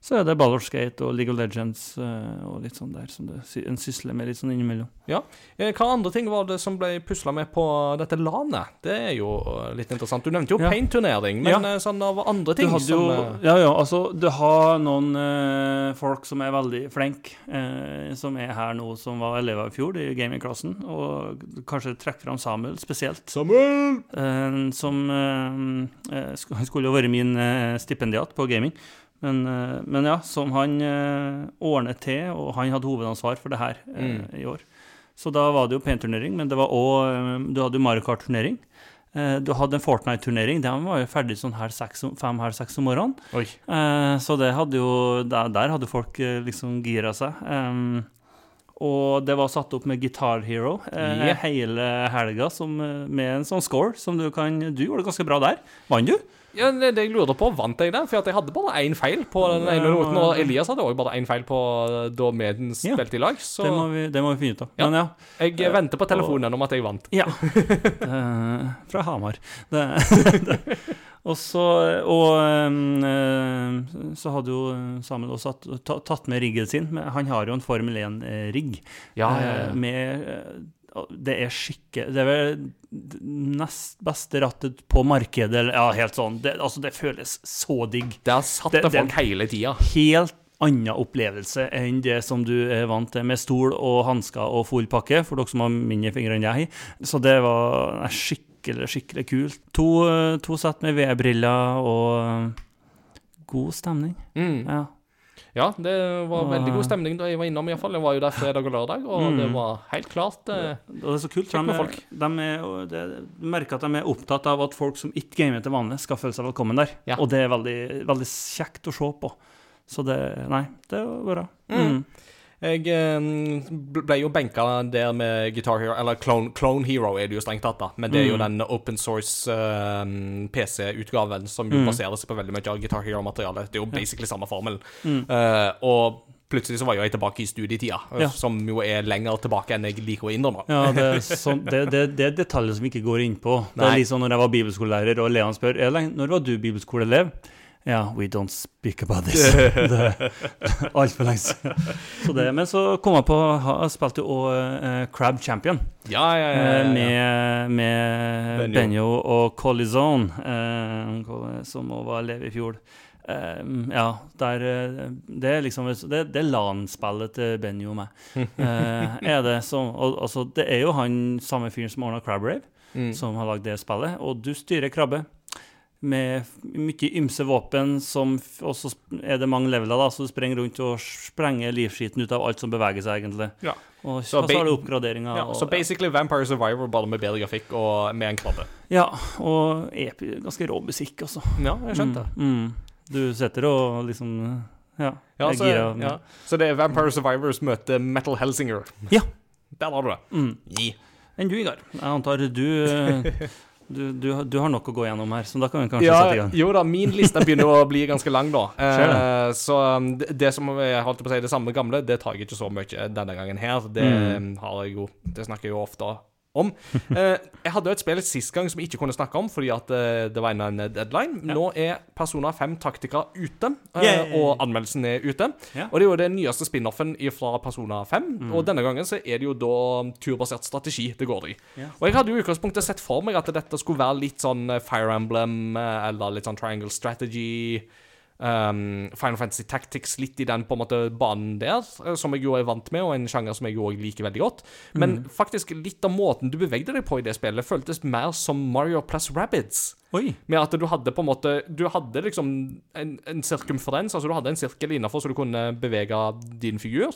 så er det Ballard Skate og League of Legends eh, og litt sånn der som det, en sysler med litt sånn innimellom. Ja. Hva andre ting var det som ble pusla med på dette LAN-et? Det er jo eh, litt interessant. Du nevnte jo Ja. paint-turnering, men Ja. eh, sånn av andre ting som jo, eh, ja, ja, altså, du har noen eh, folk som er veldig flinke, eh, som er her nå, som var elever i fjor i gamingklassen, og kanskje trekke fram Samuel spesielt. Samuel! Eh, som eh, eh, skulle jo vært min eh, stipendiat på gaming, men, eh, men ja, som han eh, ordnet til, og han hadde hovedansvar for det her eh, Mm. i år. Så da var det jo paint-turnering, men det var òg Du hadde jo Mario Kart-turnering. Du hadde en Fortnite-turnering. Den var jo ferdig sånn her seks, om- fem, halv seks om morgenen. Oi. Så det hadde jo Der, der hadde folk liksom gira seg. Og det var satt opp med Guitar Hero Yeah. hele helga med en sånn score som du kan Du gjorde det ganske bra der. Vant du? Ja, det, det jeg lurte på, vant jeg det? For at jeg hadde bare én feil på den ene roten. og Elias hadde også bare én feil på da vi spilte i lag. Så Det, må vi, det må vi finne ut av. Ja. Men ja. jeg uh, venter på telefonen om at jeg vant. ja. uh, fra Hamar. Det, det. Og så Og eh, så hadde jo Samuel også tatt, tatt med riggen sin. Han har jo en Formel 1-rigg. Ja, Med Det er skikke Det er vel nest beste rattet på markedet. eller- Ja, helt sånn. Det, altså, det føles så digg. Det har satt Det- det- folk hele tida. Helt annen opplevelse enn det som du er vant til, med stol og hansker og full pakke, for dere som har mindre fingre enn jeg. Så det var skikkelig, skikkelig kult. To, to sett med VR-briller og eh, god stemning. Mm. Ja. Ja, det var veldig god stemning da jeg var innom, iallfall. Jeg var jo der fredag og lørdag, og Mm. det var helt klart eh, det er så kult. De, folk. de er, de, du merker at de er opptatt av at folk som ikke gamer til vanlig, skal føle seg velkommen der. Ja. Og det er veldig, veldig kjekt å se på. Så det Nei, det var bra. Mm. Mm. Jeg eh, ble jo benka der med Guitar Hero, eller Clone, Clone Hero er det jo strengt tatt, da. Men det er jo Mm. den open source uh, PC-utgaven som jo Mm. baserer seg på veldig mye av Guitar Hero-materialet. Det er jo basically samme formel. Mm. Eh, og plutselig så var jeg tilbake i studietida, eh, Ja. som jo er lenger tilbake enn jeg liker å innrømme. Ja, det er, sånn, det, det, det er detaljer som vi ikke går inn på. Det er litt sånn når jeg var bibelskolelærer, og Leon spør «Er når var du bibelskoleelev. Ja, we don't speak about this. det Altfor lenge siden. Så det, men så kom jeg på Jeg spilte jo òg Crab Champion. Ja, ja, ja. Eh, ja, ja. med, med Benjo. Benjo og Collison, eh, som òg var elev i fjor. Eh, ja, der eh, Det er liksom Det, det LAN-spillet til Benjo og meg. Eh, er det som og, Altså, det er jo han samme fyren som ordna Crab Rave, Mm. som har lagd det spillet. Og du styrer krabbe med mye ymse våpen, som f- Og så er det mange leveler, da, så du sprenger rundt og sprenger livskiten ut av alt som beveger seg, egentlig. Ja. Og Så så, har du oppgraderinger. Ja, og- så basically Vampire Survivor, bare med bedre grafikk og med en krabbe. Ja, og epi, ganske rå musikk altså. Ja, jeg skjønte. Mm, mm. Du setter og liksom Ja. Ja, så, gira. ja. så det er Vampire Survivors møter Metal Helsinger. Ja. Der har du det. Mm. Yeah. Enn du, Igar? Jeg antar du, eh, du, du Du har nok å gå gjennom her, så da kan vi kanskje Ja, sette i gang. jo da, min liste begynner å bli ganske lang da. Eh, så um, det, det som jeg holdt på å si, det samme gamle, det tar jeg ikke så mye denne gangen her. Det Mm. um, har jeg jo Det snakker jeg jo ofte om. Eh, jeg hadde jo et spill sist gang som jeg ikke kunne snakke om fordi at eh, det var en deadline. Nå er Persona 5 Taktika ute, eh, og anmeldelsen er ute. Og det er jo den nyeste spin-offen fra Persona 5, Mm. og denne gangen så er det jo da turbasert strategi det går i. Og jeg hadde jo i utgangspunktet sett for meg at dette skulle være litt sånn Fire Emblem, eller litt sånn Triangle Strategy. Um, Final Fantasy Tactics litt i den på en måte banen der, eh, som jeg jo er vant med, og en sjanger som jeg jo liker veldig godt. Men faktisk litt av måten du bevegde deg på i det spillet, føltes mer som Mario plus Rabbids. Oi. Med at du hadde på en måte Du hadde liksom en, en sirkumferens, altså du hadde en sirkel innafor så du kunne bevege din figur.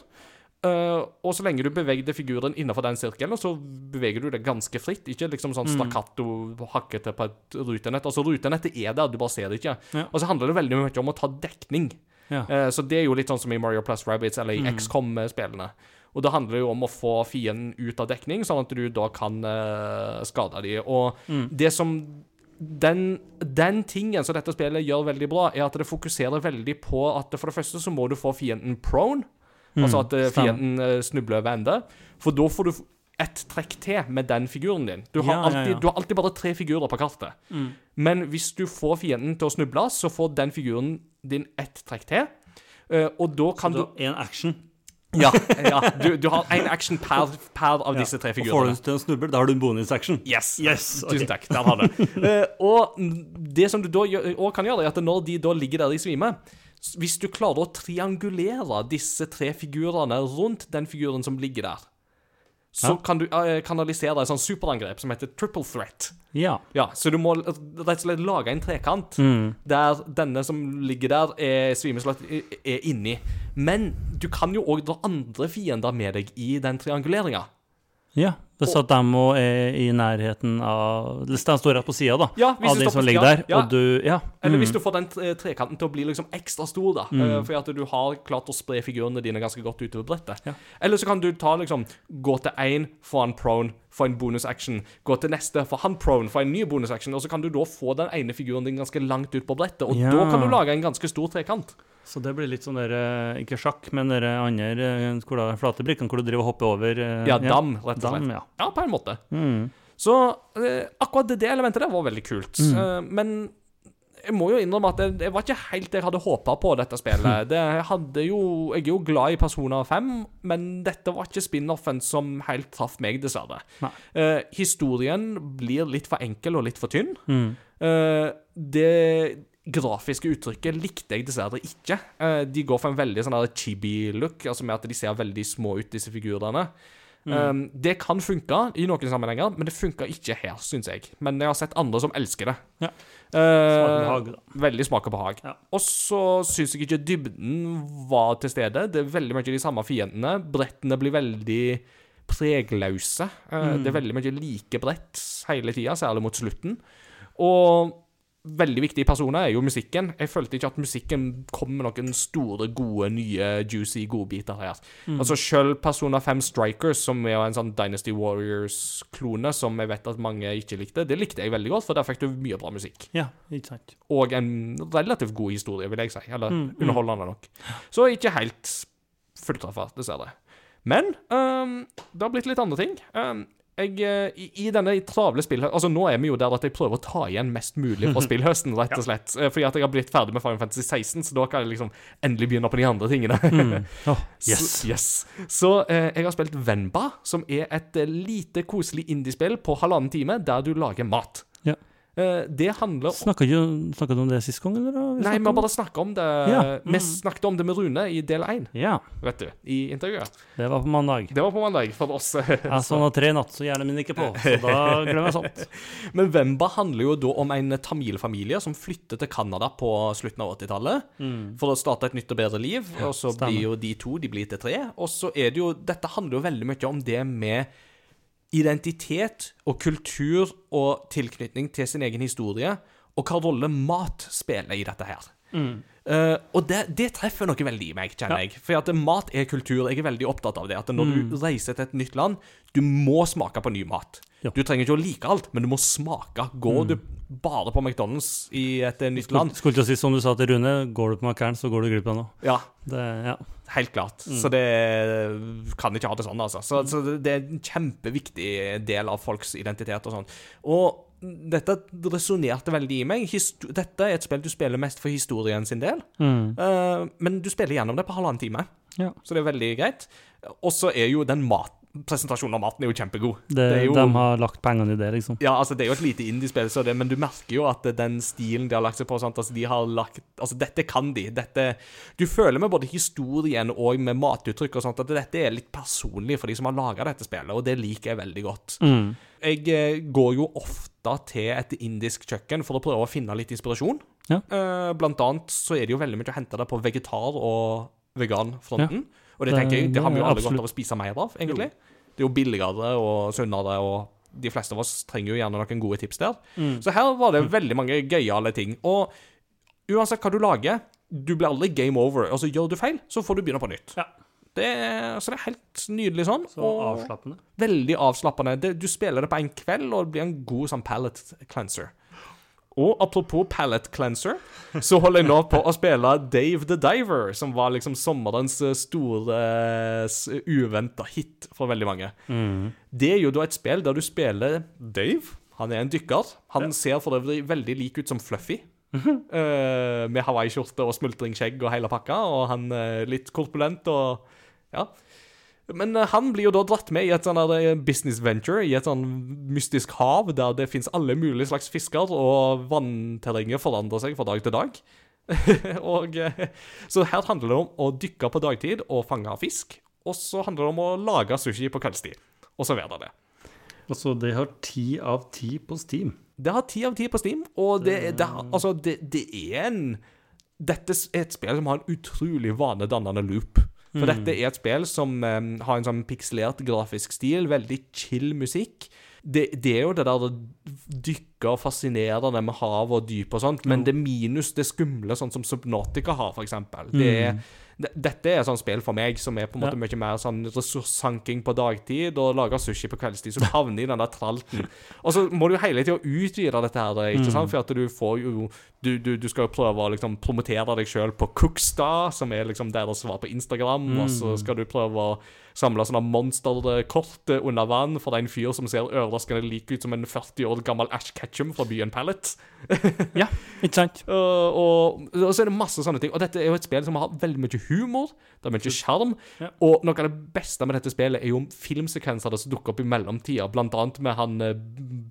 Eh, og så lenge du bevegde figuren innenfor den sirkelen, så beveger du det ganske fritt. Ikke liksom sånn stakkato hakkete på et rutenett. Altså Rutenettet er der, du bare ser det ikke. Ja. Og så handler det veldig mye om å ta dekning. Ja. Eh, så det er jo litt sånn som i Mario Plus Rabbids eller i XCOM-spillene. Og da handler det jo om å få fienden ut av dekning, sånn at du da kan eh, skade dem. Og det som den, den tingen som dette spillet gjør veldig bra, er at det fokuserer veldig på at for det første så må du få fienden prone. Altså at eh, fienden eh, snubler over ende. For da får du ett trekk til med den figuren din. Du har, Ja, ja, alltid, ja. du har alltid bare tre figurer på kartet. Men hvis du får fienden til å snuble, så får den figuren din ett trekk til. Eh, og da kan Du du har én action. Ja, ja du, du har én action per, per av disse tre Og får figurene. du til å snuble, da har du en bonus-action. Yes. Yes, Okay. Tusen takk. Der har du. Og det som du da òg kan gjøre, er at når de da ligger der i svime Hvis du klarer å triangulere disse tre figurene rundt den figuren som ligger der, så Ja. kan du eh, kanalisere et sånt superangrep som heter triple threat. Ja. Ja, Så du må rett og slett lage en trekant Mm. der denne som ligger der, er svimeslått er inni. Men du kan jo òg dra andre fiender med deg i den trianguleringa. ja. Hvis at de er i nærheten av Hvis de står rett på sida, da, Ja, av de den som ligger der, ja. og du Ja. Eller mm. hvis du får den trekanten til å bli liksom ekstra stor, da. Mm. Fordi at du har klart å spre figurene dine ganske godt utover brettet. Ja. Eller så kan du ta liksom Gå til én, få han prone, få en bonus action. Gå til neste, få han prone, få en ny bonus action. Og så kan du da få den ene figuren din ganske langt ut på brettet. Og da kan du lage en ganske stor trekant. Så det blir litt sånn der eh, Ikke sjakk, men dere andre eh, hvor da, flate brikkene hvor du driver og hopper over eh, Ja, dam, rett og slett. Dam, ja. Ja, på en måte. Mm. Så eh, akkurat det, elementet der var veldig kult. Eh, men jeg må jo innrømme at det, jeg var ikke helt det jeg hadde håpa på, dette spillet. Det jeg jo, jeg er jo glad i Persona 5, men dette var ikke spin-offen som helt traff meg, dessverre. Eh, historien blir litt for enkel og litt for tynn. Mm. Eh, det grafiske uttrykket likte jeg dessverre ikke. Eh, de går for en veldig sånn chibi-look, altså med at de ser veldig små ut, disse figurene. Um, det kan funke i noen sammenhenger, men det funka ikke her, syns jeg. Men jeg har sett andre som elsker det. Ja. Eh, Smaker behag, da. Veldig smak og behag. Ja. Og så syns jeg ikke dybden var til stede. Det er veldig mye de samme fiendene. Brettene blir veldig pregløse. Mm. Det er veldig mye like brett hele tida, særlig mot slutten. Og veldig viktige personer er jo musikken. Jeg følte ikke at musikken kom med noen store, gode, nye, juicy godbiter her. Altså Selv Persona 5 Strikers, som er en sånn Dynasty Warriors-klone, som jeg vet at mange ikke likte, det likte jeg veldig godt, for der fikk du mye bra musikk. Ja, ikke sant. Og en relativt god historie, vil jeg si. Eller Mm, mm. underholdende nok. Så ikke helt fulltreffer, dessverre. Men um, det har blitt litt andre ting. Øhm, jeg, eh, i, I denne travle spillhøsten Altså Nå er vi jo der at jeg prøver å ta igjen mest mulig fra spillhøsten, rett og slett. ja. Fordi at jeg har blitt ferdig med Final Fantasy 16, så da kan jeg liksom endelig begynne på de andre tingene. Mm. oh, yes. Så, yes. så eh, jeg har spilt Venba, som er et eh, lite, koselig indiespill på halvannen time der du lager mat. Ja. Eh, det handler om Snakka du om det sist gang, eller? Nei, vi har bare snakka om det Ja, Vi mm. snakket om det med Rune i del én. Ja, vet du, i intervjuet. det var på mandag. Det var på mandag for oss. Jeg har tre natt, så hjernen min ikke på, så da glemmer jeg sånt. Men Vemba handler jo da om en tamilfamilie som flytter til Canada på slutten av 80-tallet for å starte et nytt og bedre liv. Og så stemmer. blir jo de to de blir til tre. Og så er det jo Dette handler jo veldig mye om det med identitet og kultur og tilknytning til sin egen historie, og hva rolle mat spiller i dette her. Eh, og det, det treffer noe veldig i meg, kjenner Ja. jeg. For at mat er kultur. Jeg er veldig opptatt av det. At når du reiser til et nytt land, du må smake på ny mat. Ja. Du trenger ikke å like alt, men du må smake. Går du bare på McDonald's i et nytt land Skulle til å si som du sa til Rune, går du på Mækkern, så går du glipp av noe. Ja, Det, ja. Helt klart. Så det kan ikke ha det sånn, altså. Så, så det- det er en kjempeviktig del av folks identitet og sånn. Og dette resonnerte veldig i meg. Histo dette er et spill du spiller mest for historien sin del, Mm. uh, men du spiller gjennom det på halvannen time. Ja. Så det er veldig greit. Og så er jo den mat presentasjonen av maten er jo kjempegod. Det, Det er jo- De har lagt pengene i det, liksom. Ja, altså Det er jo et lite indiespill, så det, men du merker jo at den stilen de har lagt seg på sant? Altså, de har lagt, altså Dette kan de. Dette, du føler med både historien og med matuttrykk og sånt at dette er litt personlig for de som har laga dette spillet, og det liker jeg veldig godt. Mm. Jeg eh, går jo ofte til et indisk kjøkken for å prøve å finne litt inspirasjon. Ja. Eh, blant annet så er det jo veldig mye å hente der på vegetar- og veganfronten. Og det tenker jeg, det har vi jo alle godt av å spise mer av, egentlig. Det er jo billigere og sunnere, og de fleste av oss trenger jo gjerne noen gode tips der. Mm. Så her var det veldig mange gøyale ting. Og uansett hva du lager, du blir aldri game over. Altså, gjør du feil, så får du begynne på nytt. Ja. Det så det er helt nydelig sånn. Så og avslappende. veldig avslappende. Det, du spiller det på en kveld, og det blir en god sånn palette cleanser. Og apropos palette cleanser, så holder jeg nå på å spille Dave the Diver, som var liksom sommerens eh, store uh, uventa hit for veldig mange. Mm. Det er jo da et spill der du spiller Dave. Han er en dykker. Han ser for øvrig veldig lik ut som Fluffy. Eh, med hawaiiskjorte og smultringskjegg og hele pakka, og han er litt korpulent og Ja. Men eh, han blir jo da dratt med i et sånn eh, business venture i et sånn mystisk hav der det fins alle mulige slags fisker, og vannterrenget forandrer seg fra dag til dag. og, eh, så her handler det om å dykke på dagtid og fange fisk. Og så handler det om å lage sushi på kveldstid og servere det. Altså, det har ti av ti på Steam. Det har ti av ti på Steam, og det, det, altså, det, det er en Dette er et spill som har en utrolig vanedannende loop. For dette er et spill som um, har en sånn pikselert grafisk stil, veldig chill musikk. Det, det er jo det der dykke og fascinerende med hav og dyp og sånt, men det minus det skumle, sånn som Subnautica har, for eksempel. Det er, det, dette er sånn spill for meg som er på en måte mye mer sånn ressurssanking på dagtid og lager sushi på kveldstid, så du havner i den der tralten. Og så må du hele tida utvide dette her, ikke sant, for at du får jo Du, du, du skal jo prøve å liksom promotere deg sjøl på Cooksta, som er liksom deres svar på Instagram, og så skal du prøve å samle sånne monsterkort under vann for en fyr som ser overraskende lik ut som en 40 år gammel Ash Ketchum fra byen Pallet. Ja, ikke sant? Uh, og, og så er det masse sånne ting. Og dette er jo et spill som har veldig mye humor. Det er mye sjarm. Ja. Og noe av det beste med dette spillet er jo filmsekvenser som dukker opp i mellomtida. Blant annet med han eh,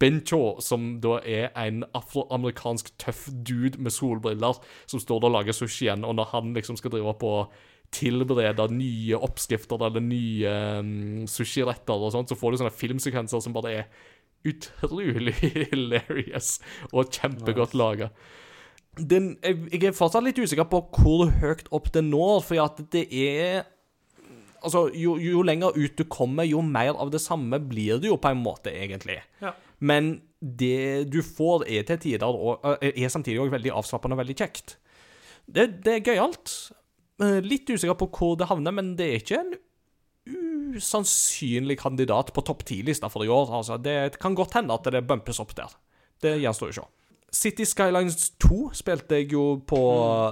Bencho, som da er en afroamerikansk tøff dude med solbriller, som står der og lager sushi igjen. Og når han liksom skal drive på tilberede nye oppskrifter eller nye um, sushiretter og sånt, så får du sånne filmsekvenser som bare er utrolig hilarious og kjempegodt laga. Den, jeg, jeg er fortsatt litt usikker på hvor høyt opp det når, for at det er Altså, jo, jo lenger ut du kommer, jo mer av det samme blir det jo på en måte, egentlig. Ja. Men det du får, er til tider og er samtidig også veldig avslappende og veldig kjekt. Det, det er gøyalt. Eh, Litt usikker på hvor det havner, men det er ikke en usannsynlig kandidat på topp 10-lista for i år. Altså, det kan godt hende at det bumpes opp der. Det gjenstår å se. City Skylines 2 spilte jeg jo på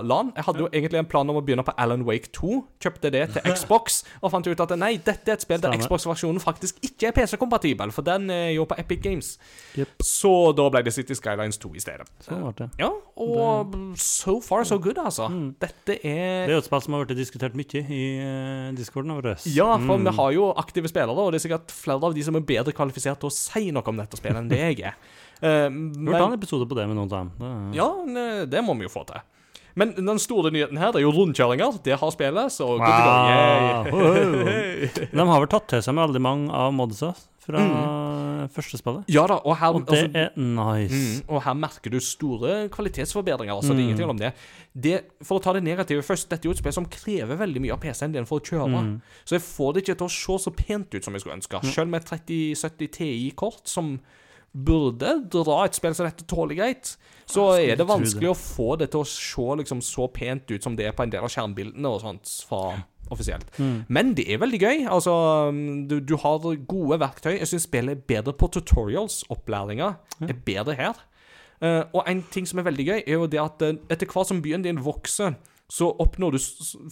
LAN. Jeg hadde jo egentlig en plan om å begynne på Alan Wake 2. Kjøpte det til Xbox og fant ut at nei, dette er et spill der Xbox-versjonen faktisk ikke er PC-kompatibel, for den er jo på Epic Games. Yep. Så da ble det City Skylines 2 i stedet. Så ble det. Ja, og so far so good, altså. Dette er Det er jo et spill som har vært diskutert mye i uh, discorden vår. Ja, for vi har jo aktive spillere, og det er sikkert flere av de som er bedre kvalifisert til å si noe om dette spillet enn det jeg er. Eh, Vi burde ta en episode på det med noen er- ja, det må vi jo få til. Men den store nyheten her det er jo rundkjøringer. Det har spillet, så good to go. De har vel tatt til seg med veldig mange av modsa fra første spillet. Ja da, og her, Og det altså, er nice. Mm, og her merker du store kvalitetsforbedringer. Altså, Det er Mm. om det. det. For å ta det negative først, dette er jo et spill som krever veldig mye av PC-en din for å kjøre. Mm. Så jeg får det ikke til å se så pent ut som jeg skulle ønske. Selv med 3070 Ti-kort, som burde dra et spill som dette tålelig greit, så er det vanskelig å få det til å se liksom så pent ut som det er på en del av skjermbildene og sånt fra offisielt. Mm. Men det er veldig gøy. Altså, du, du har gode verktøy. Jeg syns spillet er bedre på tutorials. Opplæringa er bedre her. Uh, og en ting som er veldig gøy, er jo det at eh, etter hvert som byen din vokser, så oppnår du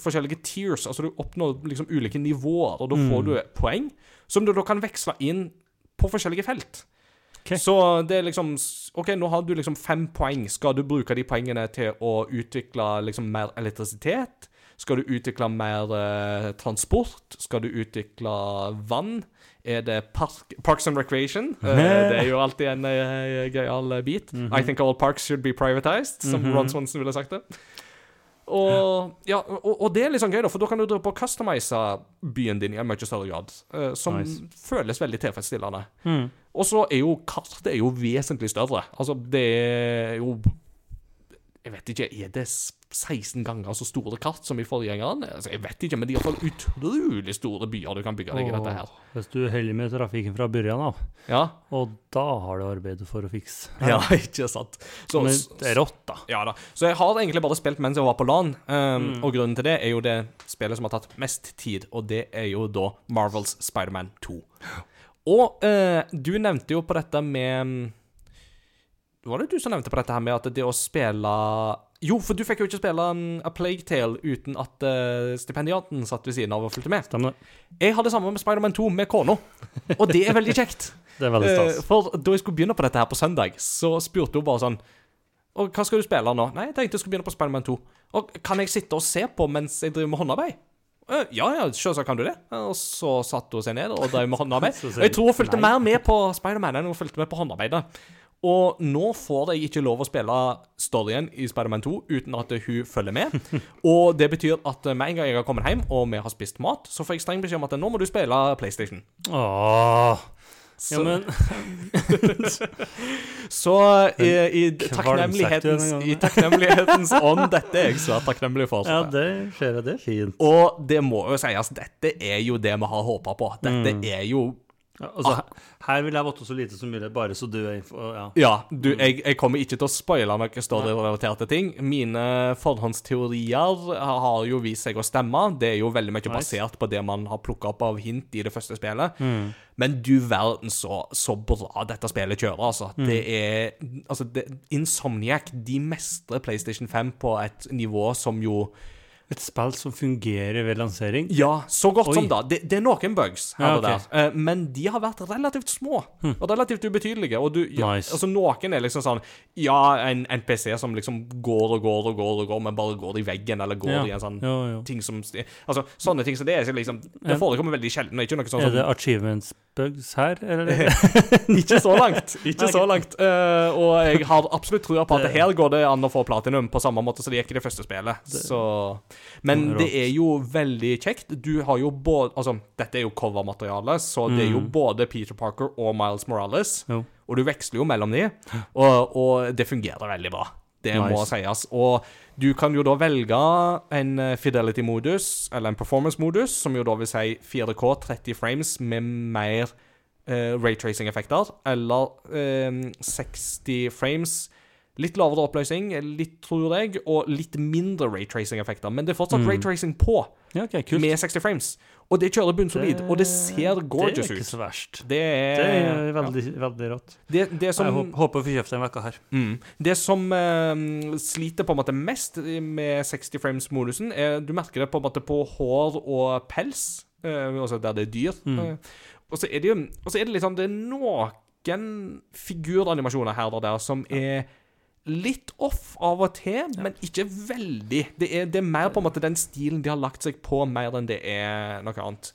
forskjellige tiers, altså du oppnår liksom ulike nivåer, og da får du poeng som du da kan veksle inn på forskjellige felt. Ok. Så det er liksom OK, nå har du liksom fem poeng. Skal du bruke de poengene til å utvikle liksom mer elektrisitet? Skal du utvikle mer eh, transport? Skal du utvikle vann? Er det park, Parks and Recreation? Uh, det er jo alltid en uh, gøyal bit. I think all parks should be privatized, som Ron Swanson ville sagt det. Og, ja, og, og det er litt sånn gøy, da, for da kan du dra på customize byen din i en mye større grad. Uh, som Nice. føles veldig tilfredsstillende. Mm. Og så er jo kartet er jo vesentlig større. Altså, det er jo Jeg vet ikke, er det 16 ganger så store kart som i forgjengeren? Altså, jeg vet ikke, men det er iallfall utrolig store byer du kan bygge deg i dette her. Hvis du er heldig med trafikken fra begynnelsen av, Ja, og da har du arbeidet for å fikse. ja ikke sant? Så, Men det er rått, da. Ja da. Så jeg har egentlig bare spilt mens jeg var på LAN, um, Mm. og grunnen til det er jo det spillet som har tatt mest tid, og det er jo da Marvels Spiderman 2. Og eh, du nevnte jo på dette med Var det du som nevnte på dette her med at det å spille Jo, for du fikk jo ikke spille en, A Plague Tale uten at eh, stipendiaten satt ved siden av og fulgte med. Stemmer det. Jeg hadde det samme med Spiderman 2 med kona, og det er veldig kjekt. Det er veldig Eh, for da jeg skulle begynne på dette her på søndag, så spurte hun bare sånn Og hva skal du spille nå? Nei, jeg tenkte jeg skulle begynne på Spiderman 2. Og kan jeg sitte og se på mens jeg driver med håndarbeid? «Eh, Ja, ja, selvsagt kan du det. Og så satte hun seg ned og drev med håndarbeid. Og jeg tror hun fulgte mer med på Spiderman enn hun fulgte med på håndarbeidet. Og nå får jeg ikke lov å spille storyen i Spiderman 2 uten at hun følger med. Og det betyr at med en gang jeg har kommet hjem og vi har spist mat, så får jeg streng beskjed om at nå må du spille PlayStation. Åh. Ja, Så- men Så i, i, takknemlighetens, i takknemlighetens ånd, dette er jeg svært takknemlig for. Ja, det skjer, det er fint. Og det må jo sies, dette er jo det vi har håpa på. Dette Mm. er jo Ja, altså, her, her vil jeg votte så lite som mulig, bare så du er ja. Ja, du, jeg, jeg kommer ikke til å spoile noen story-relaterte ting. Mine forhåndsteorier har jo vist seg å stemme. Det er jo veldig mye Nice. basert på det man har plukka opp av hint i det første spillet. Mm. Men du verden så, så bra dette spillet kjører, altså. Mm. Det er Altså, det, Insomniac, de mestrer PlayStation 5 på et nivå som jo Et spill som fungerer ved lansering. Ja, så godt Oi. som da. Det, det er noen bugs her Ja, og der, eh, men de har vært relativt små. Og relativt ubetydelige. Og du, ja, Nice. altså Noen er liksom sånn Ja, en NPC som liksom går og går og går, og går men bare går i veggen, eller går Ja. i en sånn Jo, jo. ting som Altså, sånne ting som det er liksom Det forekommer veldig sjelden. Ikke noe sånn Er det achievements bugs her, eller? Ikke så langt. Ikke okay. så langt. Uh, og jeg har absolutt trua på at Det- her går det an å få platinum, på samme måte som det gikk i det første spillet. Så Men det er jo veldig kjekt. Du har jo både Altså, dette er jo covermateriale, så det er jo Mm. både Peter Parker og Miles Morales. Jo. Og du veksler jo mellom de, og, og det fungerer veldig bra. Det må sies. Og du kan jo da velge en eh, fidelity-modus, eller en performance-modus, som jo da vil si 4K 30 frames med mer uh, raytracing-effekter, eller uh, 60 frames. Litt lavere oppløsning, litt, tror jeg, og litt mindre raytracing-effekter. Men det er fortsatt Mm. raytracing på, Ja, okay, med 60 frames. Og det kjører bunnsolid, og det ser gorgeous ut. Det er ikke så verst. Det er, Det er ja. veldig, veldig rått. det, det som Jeg håper å få kjøpt en uke her. Mm. Det som eh, sliter på en måte mest med 60 frames-modusen, er du merker det på en måte på hår og pels, eh, altså der det er dyr. Mm. Eh, og så er det jo og så er det litt sånn Det er noen figuranimasjoner her og der som er litt off av og til, men ikke veldig. Det er, det er mer på en måte den stilen de har lagt seg på, mer enn det er noe annet.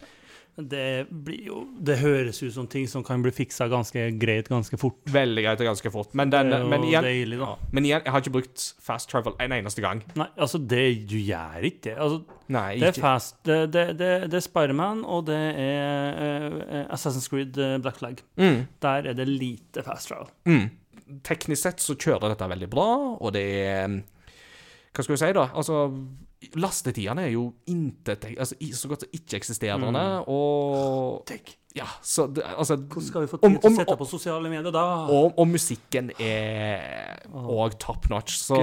Det blir jo Det høres ut som ting som kan bli fiksa ganske greit ganske fort. Veldig greit og ganske fort. Men, den, men, igjen, deilig, men igjen, jeg har ikke brukt fast travel en eneste gang. Nei, altså, det du gjør ikke det. Altså, Nei, det er fast. Det, det, det, det er Spiderman, og det er uh, Assassin's Creed eh, Black Flag. Mm. Der er det lite fast travel. Mm. Teknisk sett så kjører dette veldig bra, og det er Hva skal vi si, da? Altså, lastetidene er jo intet altså, så godt som ikke-eksisterende, og Ja, så det, altså Hvordan skal vi få Om- tid til å sette om- på sosiale medier da? og, og musikken er òg top notch. Så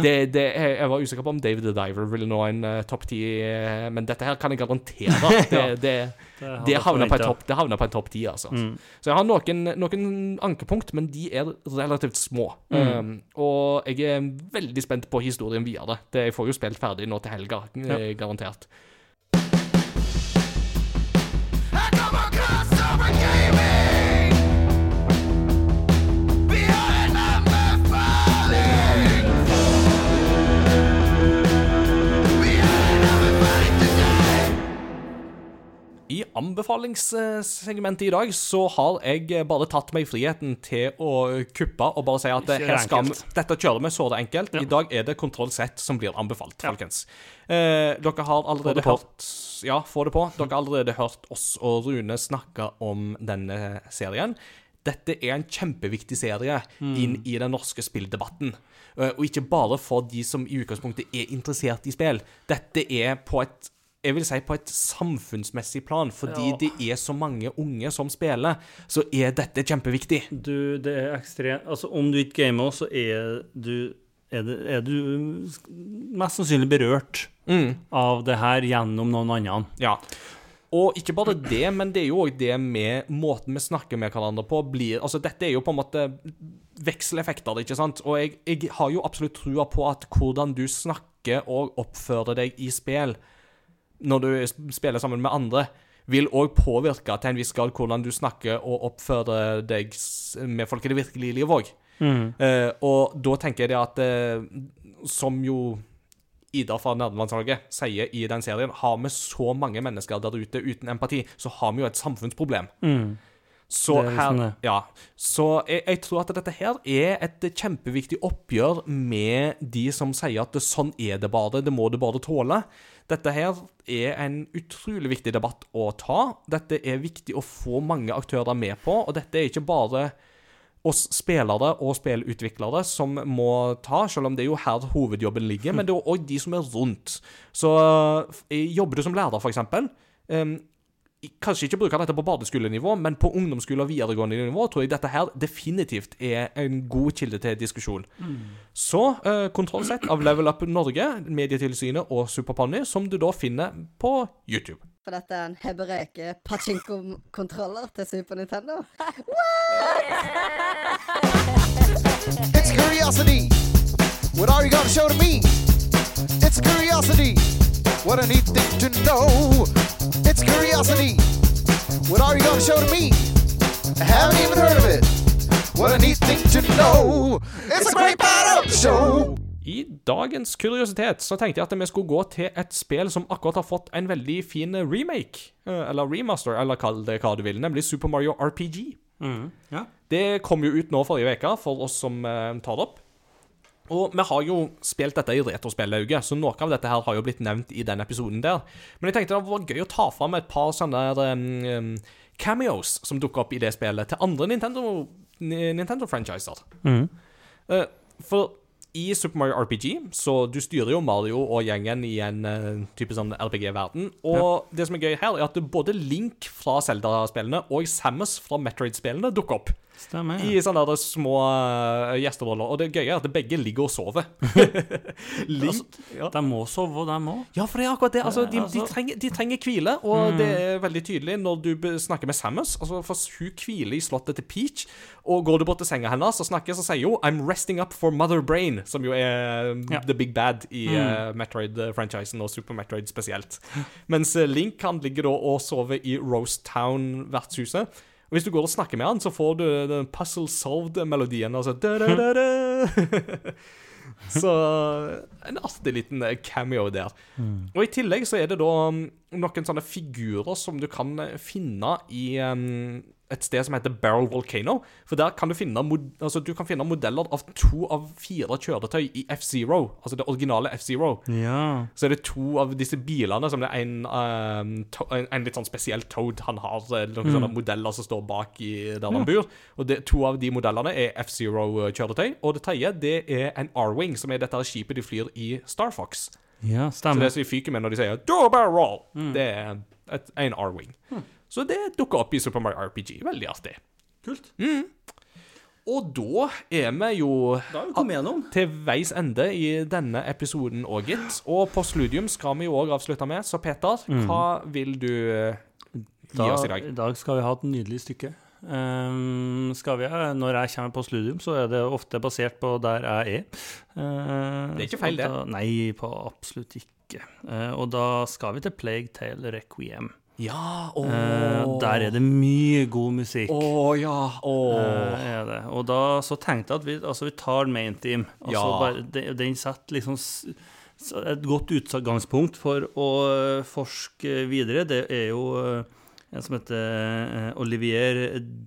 det, det, jeg var usikker på om David the Diver ville nå en uh, topp ti, eh, men dette her kan jeg garantere. Det, det, hadde det havner på top, det havner på en topp ti, altså. Mm. Så jeg har noen, noen ankepunkt, men de er relativt små. Um, og jeg er veldig spent på historien videre. Det, jeg får jo spilt ferdig nå til helga, ja. garantert. on I anbefalingssegmentet i dag så har jeg bare tatt meg friheten til å kuppe og bare si at Ikke her skal vi, dette kjører vi så det enkelt. I dag er det kontroll Z som blir anbefalt, folkens. Eh, dere har allerede hørt Ja, få det på. Dere har allerede hørt oss og Rune snakke om denne serien. Dette er en kjempeviktig serie inn i den norske spilldebatten. Eh, Og ikke bare for de som i utgangspunktet er interessert i spill. Dette er på et jeg vil si på et samfunnsmessig plan, fordi Ja. det er så mange unge som spiller, så er dette kjempeviktig. Du, det er ekstremt Altså, om du ikke gamer, så er du er, det, er du mest sannsynlig berørt Mm. av det her gjennom noen andre. Ja. Og ikke bare det, men det er jo òg det med måten vi snakker med hverandre på, blir Altså, dette er jo på en måte vekseleffekter, ikke sant? Og jeg, jeg har jo absolutt trua på at hvordan du snakker og oppfører deg i spill når du spiller sammen med andre, vil òg påvirke til en viss grad hvordan du snakker og oppfører deg med folk i det virkelige livet òg. Mm. Eh, og da tenker jeg det at eh, Som jo Ida fra Nerdelandslaget sier i den serien, har vi så mange mennesker der ute uten empati, så har vi jo et samfunnsproblem. Mm. Så er her liksom. Ja. Så jeg, jeg tror at dette her er et kjempeviktig oppgjør med de som sier at sånn er det bare, det må du bare tåle. Dette her er en utrolig viktig debatt å ta. Dette er viktig å få mange aktører med på, og dette er ikke bare oss spillere og spillutviklere som må ta, selv om det er jo her hovedjobben ligger, men det er òg de som er rundt. Så eh, jobber du som lærer, for eksempel. Kanskje ikke bruke dette på barneskolenivå, men på ungdomsskole og videregående nivå tror jeg dette her definitivt er en god kilde til diskusjon. Så uh, kontrollsett av Level Up Norge, Medietilsynet og Superponni, som du da finner på YouTube. For dette er en hebereke pachinko-kontroller til Super Nintendo. It's curiosity. What are you gonna show to me? It's curiosity. What a neat thing to know. It's curiosity. What are you gonna show to me? I haven't even heard of it. What a neat thing to know. It's a great part of the show. I dagens kuriositet så tenkte jeg at vi skulle gå til et spill som akkurat har fått en veldig fin remake, eh, eller remaster, eller kall det hva du vil, nemlig Super Mario RPG. Mm. Ja. Det kom jo ut nå forrige uke, for oss som eh, tar det opp. Og vi har jo spilt dette i retrospillauget, så noe av dette her har jo blitt nevnt i den episoden der. Men jeg tenkte det var gøy å ta fram et par sånne der, um, cameos som dukker opp i det spillet, til andre Nintendo-franchiser. Nintendo-franchiser. Mm. uh, for i Super Mario RPG, så du styrer jo Mario og gjengen i en uh, type sånn RPG-verden. Og det som er gøy her, er at både Link fra Zelda-spillene og Samus fra Metroid-spillene dukker opp. Stemmer. I sånne der små uh, gjesteroller. Og det gøye er at begge ligger og sover. Link ja. De må sove, de òg. ja, for det er akkurat det. Altså, de, de, Altså- trenger, de trenger hvile, og det er veldig tydelig når du snakker med Samus. Altså, for Hun hviler i slottet til Peach, og går du bort til senga hennes og snakker, så sier hun 'I'm resting up for Mother Brain', som jo er um, Ja. the big bad i uh, Metroid-franchisen, og Super Metroid spesielt. Mens Link han ligger da og sover i Rose Town-vertshuset. Og Hvis du går og snakker med han, så får du den Puzzle Solved-melodien. Altså da, da, da, da. Så en artig liten eh, cameo der. Og i tillegg så er det da um, noen sånne figurer som du kan eh, finne i um, et sted som heter Barrel Volcano. For der kan du finne, altså, du kan finne modeller av to av fire kjøretøy i F-Zero. Altså det originale F-Zero. Ja. Så er det to av disse bilene som det er en, um, to en, en litt sånn spesiell Toad han har. Noen Noen sånne modeller som står bak i der han bor. Og det, to av de modellene er F-Zero-kjøretøy. Og det tredje det er en R-Wing, som er dette skipet de flyr i Star Fox. ja, stemmer. Så det som de fyker med når de sier 'do a barrel mm. det er et, en R-Wing. Så det dukka opp i Super Mario RPG. Veldig artig. Kult. Og da er vi jo Da har vi gjennom. til veis ende i denne episoden òg, gitt. Og Postludium skal vi jo òg avslutte med. Så Peter, hva vil du eh, gi Da, oss i dag? I dag skal vi ha et nydelig stykke. Um, skal vi, når jeg kommer på studium, så er det ofte basert på der jeg er. Uh, Det er ikke feil, det. Da, nei, på absolutt ikke. Uh, og da skal vi til Plague Tale Requiem. Ja, å Eh, der er det mye god musikk. Å ja, å Eh. Og da så tenkte jeg at vi, altså vi tar main team. Altså Ja. bare, den, den setter liksom et godt utgangspunkt for å eh, forske videre. Det er jo eh, en som heter eh, Olivier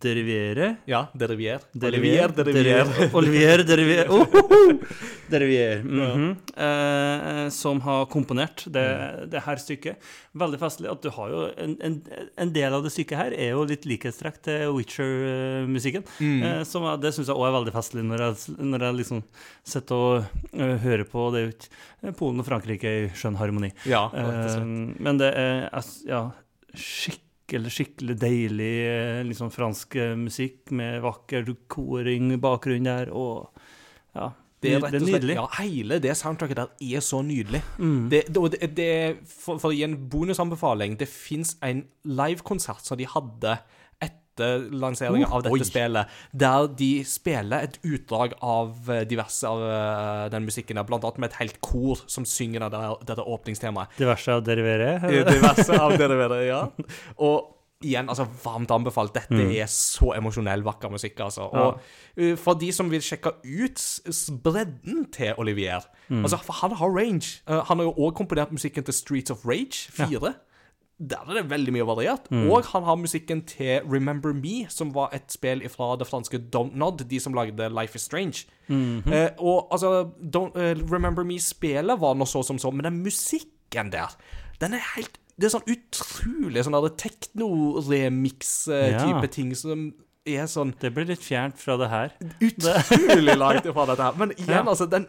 Deriviere. Ja, Derivier. Derivier, Derivier. Olivier Derivier. Oh, oh, oh. Derivier. mhm. eh, som har komponert det, Mm. det her stykket. Veldig festlig at du har jo en, en, en del av det stykket her er jo litt likhetstrekk til Witcher-musikken. Mm. Eh, som er, det syns jeg òg er veldig festlig, når jeg, når jeg liksom sitter og uh, hører på det ut Polen og Frankrike i skjønn harmoni. Ja, Eh, men det er ja, skikkelig, skikkelig deilig eh, liksom fransk eh, musikk med vakker koring i bakgrunnen der, og ja. Det er det er nydelig. Ja, hele det soundtracket der er så nydelig. Mm. Det, det, det for, for å gi en bonusanbefaling, det fins en livekonsert som de hadde etter lanseringen av dette oi. spillet, der de spiller et utdrag av eh, diverse av eh, den musikken, der, blant annet med et helt kor som synger det dette åpningstemaet. Diverse av derivere. Eh, Diverse av det ja. Og igjen, altså, varmt anbefalt. Dette er så emosjonell, vakker musikk, altså. Og uh, for de som vil sjekke ut bredden til Olivier Altså, for han har range. Uh, han har jo òg komponert musikken til Streets of Rage 4. Der er det veldig mye variert. Og han har musikken til Remember Me, som var et spill fra det franske Don't Nod, de som lagde Life is Strange. Eh, og altså, Don't, eh, Remember Me-spelet var nå så som så, men den musikken der, den er helt Det er sånn utrolig sånn tekno-remix-type Ja. ting som er sånn Det blir litt fjernt fra det her. utrolig langt fra dette her. Men igjen, Ja. altså, den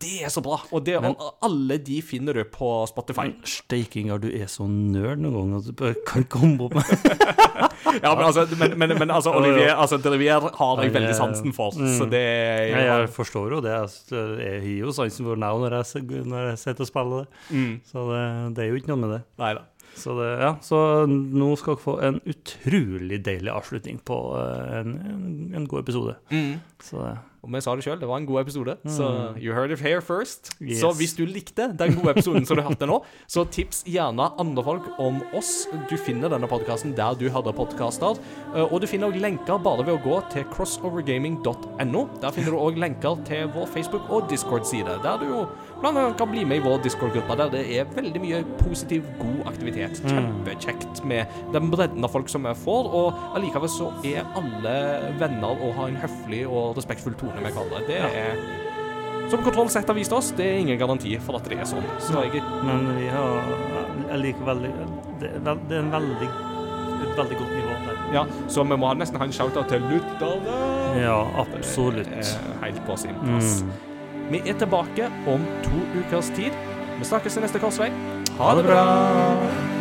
det, er så bra. Og, det, Men- og alle de finner du på Spotify. Steikinga, du er så nerd noen ganger at du bare kan komme opp med Ja, men altså, men, men, men altså Olivier altså, Delivier har jeg veldig sansen for, mm. så det ja. Jeg forstår jo det. altså, Jeg har jo sansen for navn når jeg, når jeg sitter og spiller det. mm, Så det, det er jo ikke noe med det. Nei da. Så, det, ja, så nå skal dere få en utrolig deilig avslutning på eh, en, en, en god episode. Mm. Så Og vi sa det sjøl, det var en god episode. Så you heard it here first. Yes. Så hvis du likte den gode episoden som du hørte nå, så tips gjerne andre folk om oss. Du finner denne podkasten der du hadde podkaster. Eh, Og du finner også lenker bare ved å gå til crossovergaming.no. Der finner du òg lenker til vår Facebook- og Discord-side, der du jo annet kan bli med i vår Discord-gruppa, der det er veldig mye positiv, god aktivitet. Kjempekjekt med den bredden av folk som vi får, og allikevel så er alle venner og har en høflig og respektfull tone med hverandre. Det er Som Kontroll Z har vist oss, det er ingen garanti for at det er sånn. Så jeg men vi har Jeg liker veldig Det er, en veldig, et veldig godt nivå der. Ja, så vi må nesten ha en shout-out til lytterne. Ja, absolutt. Helt på sin plass. Mm. Vi er tilbake om to ukers tid. Vi snakkes i neste korsvei. Ha det bra!